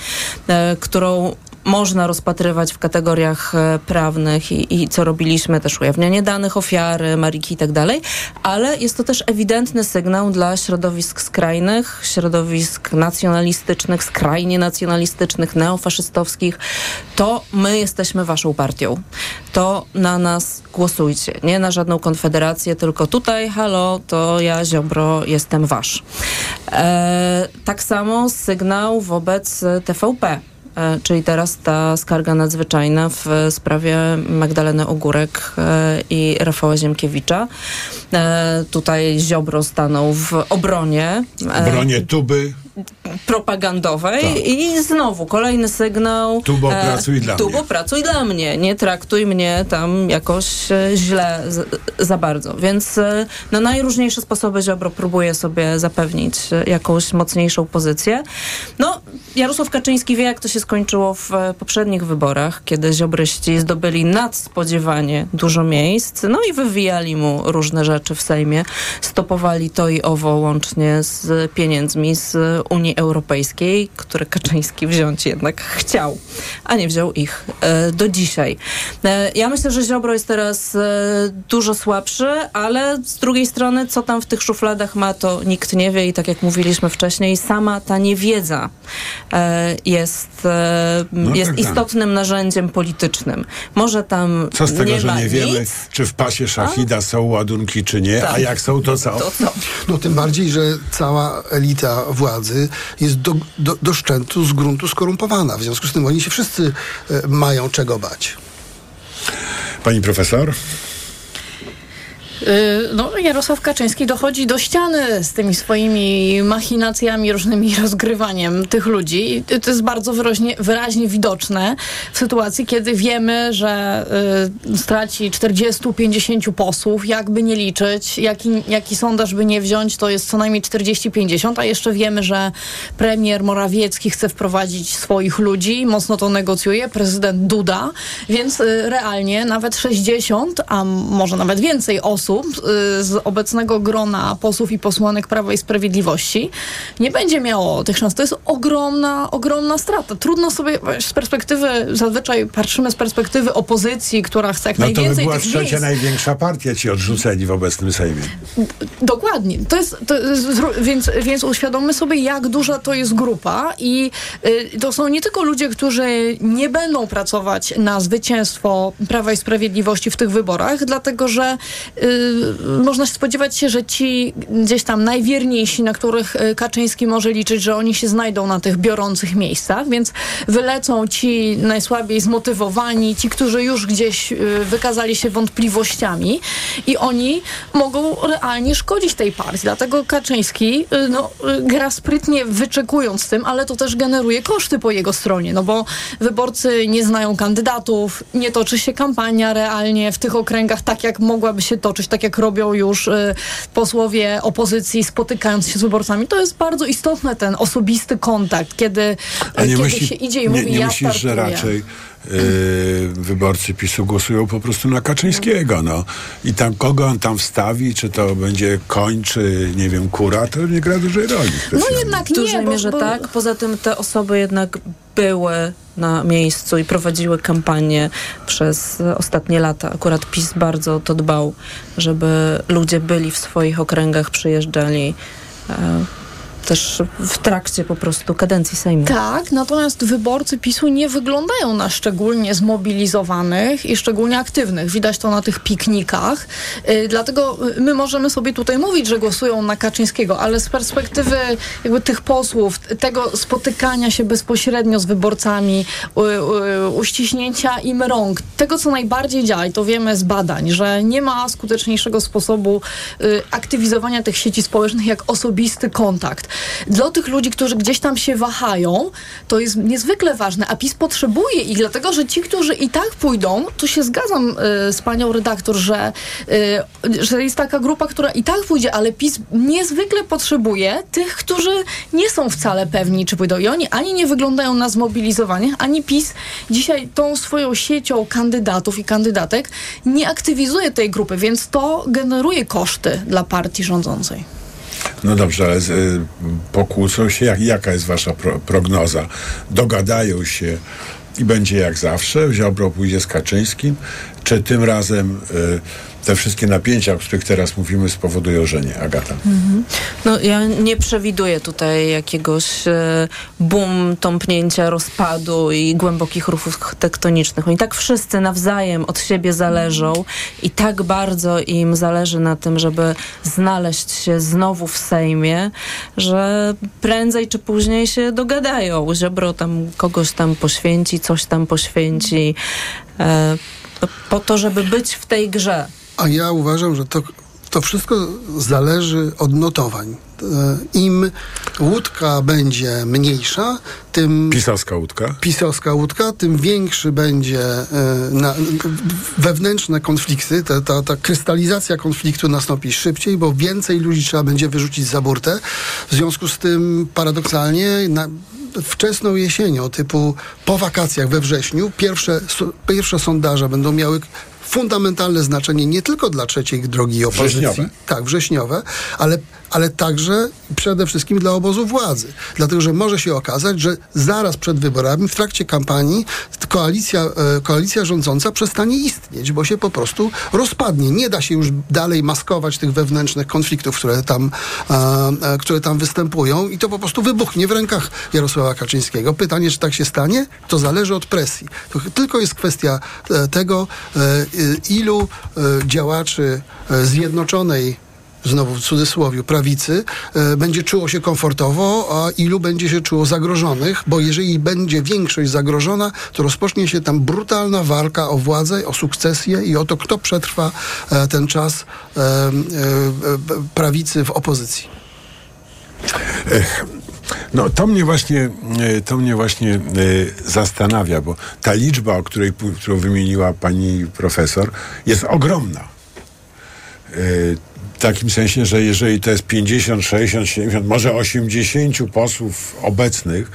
e, którą można rozpatrywać w kategoriach e, prawnych i, i, co robiliśmy, też ujawnianie danych ofiary, Mariki i tak dalej, ale jest to też ewidentny sygnał dla środowisk skrajnych, środowisk nacjonalistycznych, skrajnie nacjonalistycznych, neofaszystowskich. To my jesteśmy waszą partią. to na nas głosujcie. Nie na żadną konfederację, tylko tutaj, halo, to ja Ziobro jestem wasz. E, tak samo sygnał wobec TVP. E, czyli teraz ta skarga nadzwyczajna w sprawie Magdaleny Ogórek e, i Rafała Ziemkiewicza. E, tutaj Ziobro stanął w obronie. Obronie tuby propagandowej tak. i znowu kolejny sygnał. Tubo, e, pracuj dla tubo, mnie. pracuj dla mnie. Nie traktuj mnie tam jakoś e, źle z, za bardzo. Więc e, na najróżniejsze sposoby Ziobro próbuje sobie zapewnić jakąś mocniejszą pozycję. No, Jarosław Kaczyński wie, jak to się skończyło w poprzednich wyborach, kiedy ziobryści zdobyli nadspodziewanie dużo miejsc, no i wywijali mu różne rzeczy w Sejmie. Stopowali to i owo łącznie z pieniędzmi z Unii Europejskiej, które Kaczyński wziąć jednak chciał, a nie wziął ich e, do dzisiaj. E, ja myślę, że Ziobro jest teraz e, dużo słabszy, ale z drugiej strony, co tam w tych szufladach ma, to nikt nie wie i tak jak mówiliśmy wcześniej, sama ta niewiedza jest, No jest tak, tak. istotnym narzędziem politycznym. Może tam Co z tego, nie że nie wiemy, nic, czy w pasie szachida są ładunki, czy nie, Tak. a jak są, to co? To co? No tym bardziej, że cała elita władzy jest do, do, do szczętu z gruntu skorumpowana. W związku z tym oni się wszyscy e, mają czego bać. Pani profesor? Y, No, Jarosław Kaczyński dochodzi do ściany z tymi swoimi machinacjami, różnymi rozgrywaniem tych ludzi. To jest bardzo wyraźnie, wyraźnie widoczne w sytuacji, kiedy wiemy, że y, straci 40-50 posłów, jakby nie liczyć, jaki, jaki sondaż by nie wziąć, to jest co najmniej 40-50, a jeszcze wiemy, że premier Morawiecki chce wprowadzić swoich ludzi, mocno to negocjuje, prezydent Duda, więc y, realnie nawet 60, a może nawet więcej osób y, z obecnego grona posłów i posłanek Prawa i Sprawiedliwości nie będzie miało tych szans. To jest ogromna, ogromna strata. Trudno sobie z perspektywy, zazwyczaj patrzymy z perspektywy opozycji, która chce jak No to by najwięcej była tych trzecia miejsc. największa partia ci odrzuceni w obecnym Sejmie. Dokładnie. To jest, to jest, więc, więc uświadommy sobie, jak duża to jest grupa i y, to są nie tylko ludzie, którzy nie będą pracować na zwycięstwo Prawa i Sprawiedliwości w tych wyborach, dlatego że y, można się spodziewać się, że ci gdzieś tam najwierniejsi, na których y, Kaczyński może liczyć, że oni się znajdą na tych biorących miejscach, więc wylecą ci najsłabiej zmotywowani, ci, którzy już gdzieś y, wykazali się wątpliwościami i oni mogą realnie szkodzić tej partii. Dlatego Kaczyński y, no, y, gra sprytnie wyczekując tym, ale to też generuje koszty po jego stronie, no bo wyborcy nie znają kandydatów, nie toczy się kampania realnie w tych okręgach tak, jak mogłaby się toczyć, tak jak robią już y, posłowie opozycji spotykając się z wyborcami. To jest bardzo istotny ten osobisty kontakt, kiedy, kiedy myśli, się idzie i nie, mówi, nie ja myślisz, że raczej wyborcy PiSu głosują po prostu na Kaczyńskiego, no. I tam kogo on tam wstawi, czy to będzie koń, czy nie wiem, kura, to nie gra dużej roli. No jednak W dużej nie, bo, mierze bo, tak. Poza tym te osoby jednak były na miejscu i prowadziły kampanię przez ostatnie lata. Akurat PiS bardzo to dbał, żeby ludzie byli w swoich okręgach, przyjeżdżali e, też w trakcie po prostu kadencji Sejmu. Tak, natomiast wyborcy PiSu nie wyglądają na szczególnie zmobilizowanych i szczególnie aktywnych. Widać to na tych piknikach. Yy, dlatego y, my możemy sobie tutaj mówić, że głosują na Kaczyńskiego, ale z perspektywy jakby tych posłów, tego spotykania się bezpośrednio z wyborcami, u, u, uściśnięcia im rąk, tego co najbardziej działa i to wiemy z badań, że nie ma skuteczniejszego sposobu y, aktywizowania tych sieci społecznych jak osobisty kontakt. Dla tych ludzi, którzy gdzieś tam się wahają, to jest niezwykle ważne, a PiS potrzebuje ich, dlatego że ci, którzy i tak pójdą, tu się zgadzam y, z panią redaktor, że, y, że jest taka grupa, która i tak pójdzie, ale PiS niezwykle potrzebuje tych, którzy nie są wcale pewni, czy pójdą. I oni ani nie wyglądają na zmobilizowanych, ani PiS dzisiaj tą swoją siecią kandydatów i kandydatek nie aktywizuje tej grupy, więc to generuje koszty dla partii rządzącej. No dobrze, ale y, pokłócą się. Jak, jaka jest wasza pro, prognoza? Dogadają się i będzie jak zawsze? Ziobro pójdzie z Kaczyńskim? czy tym razem y, te wszystkie napięcia, o których teraz mówimy, spowodują, że nie. Agata. Mhm. No ja nie przewiduję tutaj jakiegoś e, boom, tąpnięcia, rozpadu i głębokich ruchów tektonicznych. Oni tak wszyscy nawzajem od siebie zależą i tak bardzo im zależy na tym, żeby znaleźć się znowu w Sejmie, że prędzej czy później się dogadają. Ziobro tam kogoś tam poświęci, coś tam poświęci e, po to, żeby być w tej grze. A ja uważam, że to, to wszystko zależy od notowań. E, Im łódka będzie mniejsza, tym. Pisowska łódka. Pisowska łódka, tym większy będzie e, na, wewnętrzne konflikty. Ta, ta, ta krystalizacja konfliktu nastąpi szybciej, bo więcej ludzi trzeba będzie wyrzucić za burtę. W związku z tym paradoksalnie. Na, wczesną jesienią, typu po wakacjach we wrześniu, pierwsze, pierwsze sondaże będą miały fundamentalne znaczenie nie tylko dla trzeciej drogi opozycji. Wrześniowe. Tak, wrześniowe, ale, ale także przede wszystkim dla obozu władzy. Dlatego, że może się okazać, że zaraz przed wyborami, w trakcie kampanii, koalicja, e, koalicja rządząca przestanie istnieć, bo się po prostu rozpadnie. Nie da się już dalej maskować tych wewnętrznych konfliktów, które tam, e, e, które tam występują i to po prostu wybuchnie w rękach Jarosława Kaczyńskiego. Pytanie, czy tak się stanie, to zależy od presji. To tylko jest kwestia tego, ilu działaczy Zjednoczonej znowu w cudzysłowie, prawicy, e, będzie czuło się komfortowo, a ilu będzie się czuło zagrożonych, bo jeżeli będzie większość zagrożona, to rozpocznie się tam brutalna walka o władzę, o sukcesję i o to, kto przetrwa e, ten czas e, prawicy w opozycji. Ech. No to mnie właśnie, to mnie właśnie zastanawia, bo ta liczba, o której, którą wymieniła pani profesor, jest ogromna. Takim sensie, że jeżeli to jest 50, 60, 70, może 80 posłów obecnych,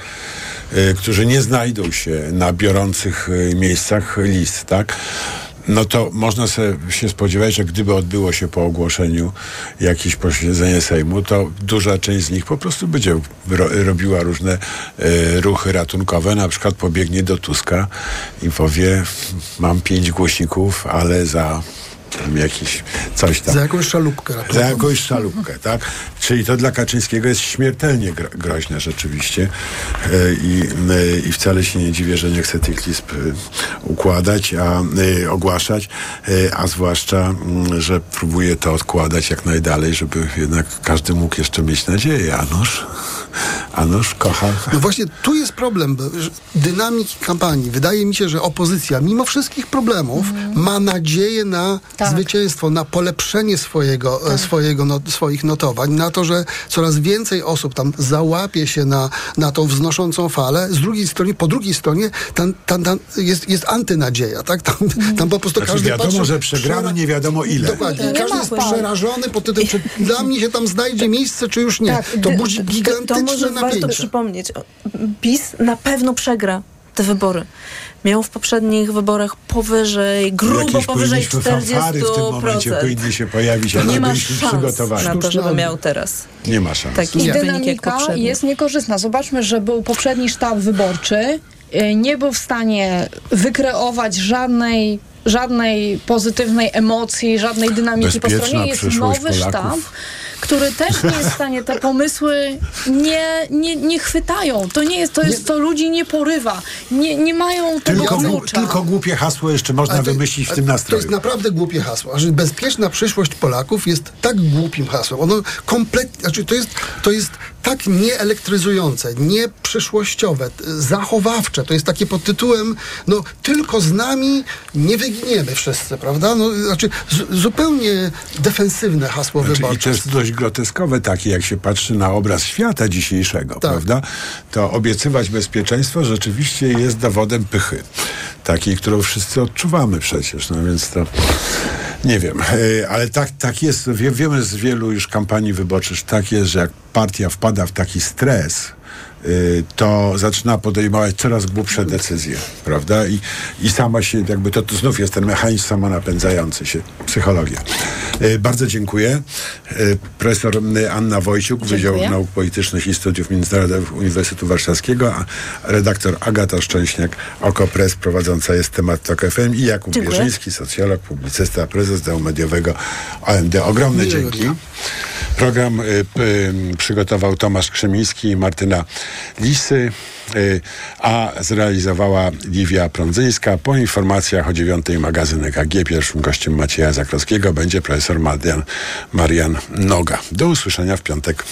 którzy nie znajdą się na biorących miejscach list, tak? no to można sobie się spodziewać, że gdyby odbyło się po ogłoszeniu jakieś posiedzenie Sejmu, to duża część z nich po prostu będzie ro robiła różne e, ruchy ratunkowe, na przykład pobiegnie do Tuska i powie mam pięć głosików, ale za tam jakiś coś tam. Za jakąś szalupkę. Za jakąś szalupkę, tak? Czyli to dla Kaczyńskiego jest śmiertelnie gro groźne rzeczywiście e, I, e, i wcale się nie dziwię, że nie chce tych list e, układać, a ogłaszać, a zwłaszcza, mm, że próbuje to odkładać jak najdalej, żeby jednak każdy mógł jeszcze mieć nadzieję, a noż, a noż kocha. No właśnie tu jest problem dynamiki kampanii. Wydaje mi się, że opozycja, mimo wszystkich problemów, mm. ma nadzieję na tak. zwycięstwo, na polepszenie swojego, tak. swojego no, swoich notowań, na to, że coraz więcej osób tam załapie się na, na tą wznoszącą falę. Z drugiej strony, po drugiej stronie tam, tam, tam jest, jest antynadzieja, tak? Tam, tam po prostu znaczy, każdy wiadomo, patrzy, że przegrano nie wiadomo ile. Dokładnie. Każdy jest przerażony pod tym, czy dla mnie się tam znajdzie miejsce, czy już nie. Tak, to budzi gigantyczne może napięcie. warto przypomnieć. PiS na pewno przegra te wybory miał w poprzednich wyborach powyżej, grubo Jakieś powyżej 40%. w tym momencie powinny się pojawić, ale nie ma byliśmy przygotowani. na to, żeby miał teraz. Nie ma szans. Taki I dynamika jest niekorzystna. Zobaczmy, że był poprzedni sztab wyborczy, y, nie był w stanie wykreować żadnej żadnej pozytywnej emocji, żadnej dynamiki Bezpieczna po stronie. Jest nowy Polaków. sztab, który też nie jest w stanie, te pomysły nie, nie, nie chwytają. To nie jest, to jest, to ludzi nie porywa. Nie, nie mają tego tylko, klucza. tylko głupie hasło jeszcze można to, wymyślić w tym nastroju. To jest naprawdę głupie hasło. Że bezpieczna przyszłość Polaków jest tak głupim hasłem. Ono kompletnie, znaczy to jest, to jest tak nieelektryzujące, nieprzyszłościowe, zachowawcze. To jest takie pod tytułem, no tylko z nami nie wyginiemy wszyscy, prawda? No, znaczy z, zupełnie defensywne hasło znaczy, wyborcze. I też dość groteskowe takie, jak się patrzy na obraz świata dzisiejszego, tak. prawda? To obiecywać bezpieczeństwo rzeczywiście jest dowodem pychy. Takiej, którą wszyscy odczuwamy przecież, no więc to... Nie wiem, e, ale tak, tak jest. Wie, wiemy z wielu już kampanii wyborczych, tak jest, że jak partia wpada w taki stres, to zaczyna podejmować coraz głupsze decyzje, prawda? I, i sama się, jakby to, to znów jest ten mechanizm samonapędzający się, psychologia. Y, Bardzo dziękuję. Y, Profesor y, Anna Wojciuk, Wydział Nauk Politycznych i Studiów Międzynarodowych Uniwersytetu Warszawskiego, a redaktor Agata Szczęśniak, OKO.press, prowadząca jest temat TOK FM i Jakub Dziękuję. Bierzyński, socjolog, publicysta, prezes działu mediowego OMD. Ogromne Miłego dzięki. Program y, y, przygotował Tomasz Krzemiński i Martyna Lisy, y, a zrealizowała Liwia Prądzyńska. Po informacjach o dziewiątej magazyn EKG pierwszym gościem Macieja Zakrowskiego będzie profesor Marian, Marian Noga. Do usłyszenia w piątek.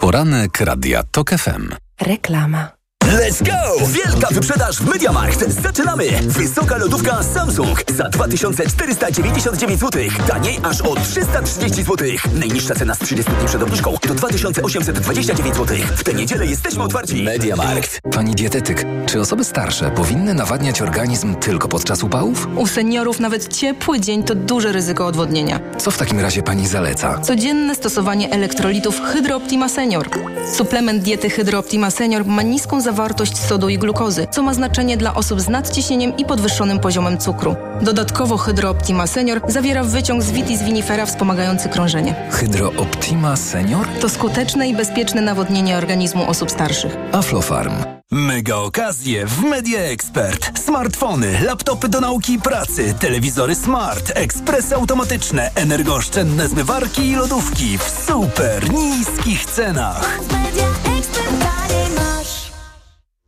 Poranek Radia TOK FM. Reklama. Let's go! Wielka wyprzedaż w MediaMarkt. Zaczynamy! Wysoka lodówka Samsung za 2499 zł. Taniej aż o 330 zł. Najniższa cena z 30 dni przed obniżką to 2829 zł. W tę niedzielę jesteśmy otwarci. Mediamarkt. Pani dietetyk, czy osoby starsze powinny nawadniać organizm tylko podczas upałów? U seniorów nawet ciepły dzień to duże ryzyko odwodnienia. Co w takim razie pani zaleca? Codzienne stosowanie elektrolitów Hydro Optima Senior. Suplement diety Hydro Optima Senior ma niską zawartość sodu i glukozy, co ma znaczenie dla osób z nadciśnieniem i podwyższonym poziomem cukru. Dodatkowo Hydro Optima Senior zawiera wyciąg z vitis vinifera wspomagający krążenie. Hydro Optima Senior? To skuteczne i bezpieczne nawodnienie organizmu osób starszych. Aflofarm. Mega okazje w Media Expert. Smartfony, laptopy do nauki i pracy, telewizory smart, ekspresy automatyczne, energooszczędne zmywarki i lodówki w super niskich cenach.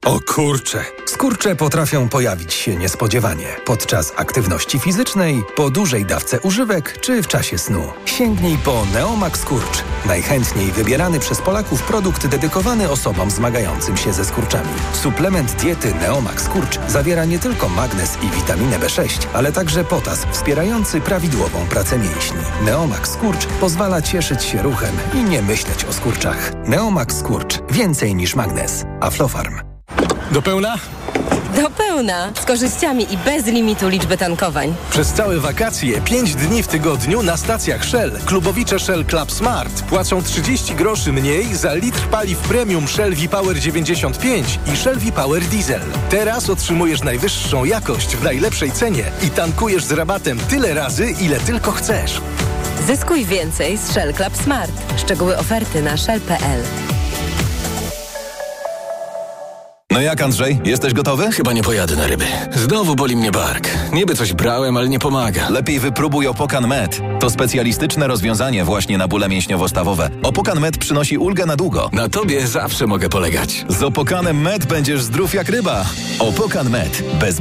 O kurcze! Skurcze potrafią pojawić się niespodziewanie podczas aktywności fizycznej, po dużej dawce używek czy w czasie snu. Sięgnij po Neomax Skurcz. Najchętniej wybierany przez Polaków produkt dedykowany osobom zmagającym się ze skurczami. Suplement diety Neomax Skurcz zawiera nie tylko magnez i witaminę B6, ale także potas wspierający prawidłową pracę mięśni. Neomax Skurcz pozwala cieszyć się ruchem i nie myśleć o skurczach. Neomax Skurcz. Więcej niż magnez. Aflofarm. Do pełna? Do pełna, z korzyściami i bez limitu liczby tankowań. Przez całe wakacje, 5 dni w tygodniu na stacjach Shell. Klubowicze Shell Club Smart płacą 30 groszy mniej za litr paliw premium Shell V-Power 95 i Shell V-Power Diesel. Teraz otrzymujesz najwyższą jakość w najlepszej cenie i tankujesz z rabatem tyle razy, ile tylko chcesz. Zyskuj więcej z Shell Club Smart. Szczegóły oferty na shell.pl. No jak Andrzej, jesteś gotowy? Chyba nie pojadę na ryby. Znowu boli mnie bark. Niby coś brałem, ale nie pomaga. Lepiej wypróbuj Opokan Med. To specjalistyczne rozwiązanie właśnie na bóle mięśniowo-stawowe. Opokan Med przynosi ulgę na długo. Na tobie zawsze mogę polegać. Z Opokanem Med będziesz zdrów jak ryba. Opokan Med. Bez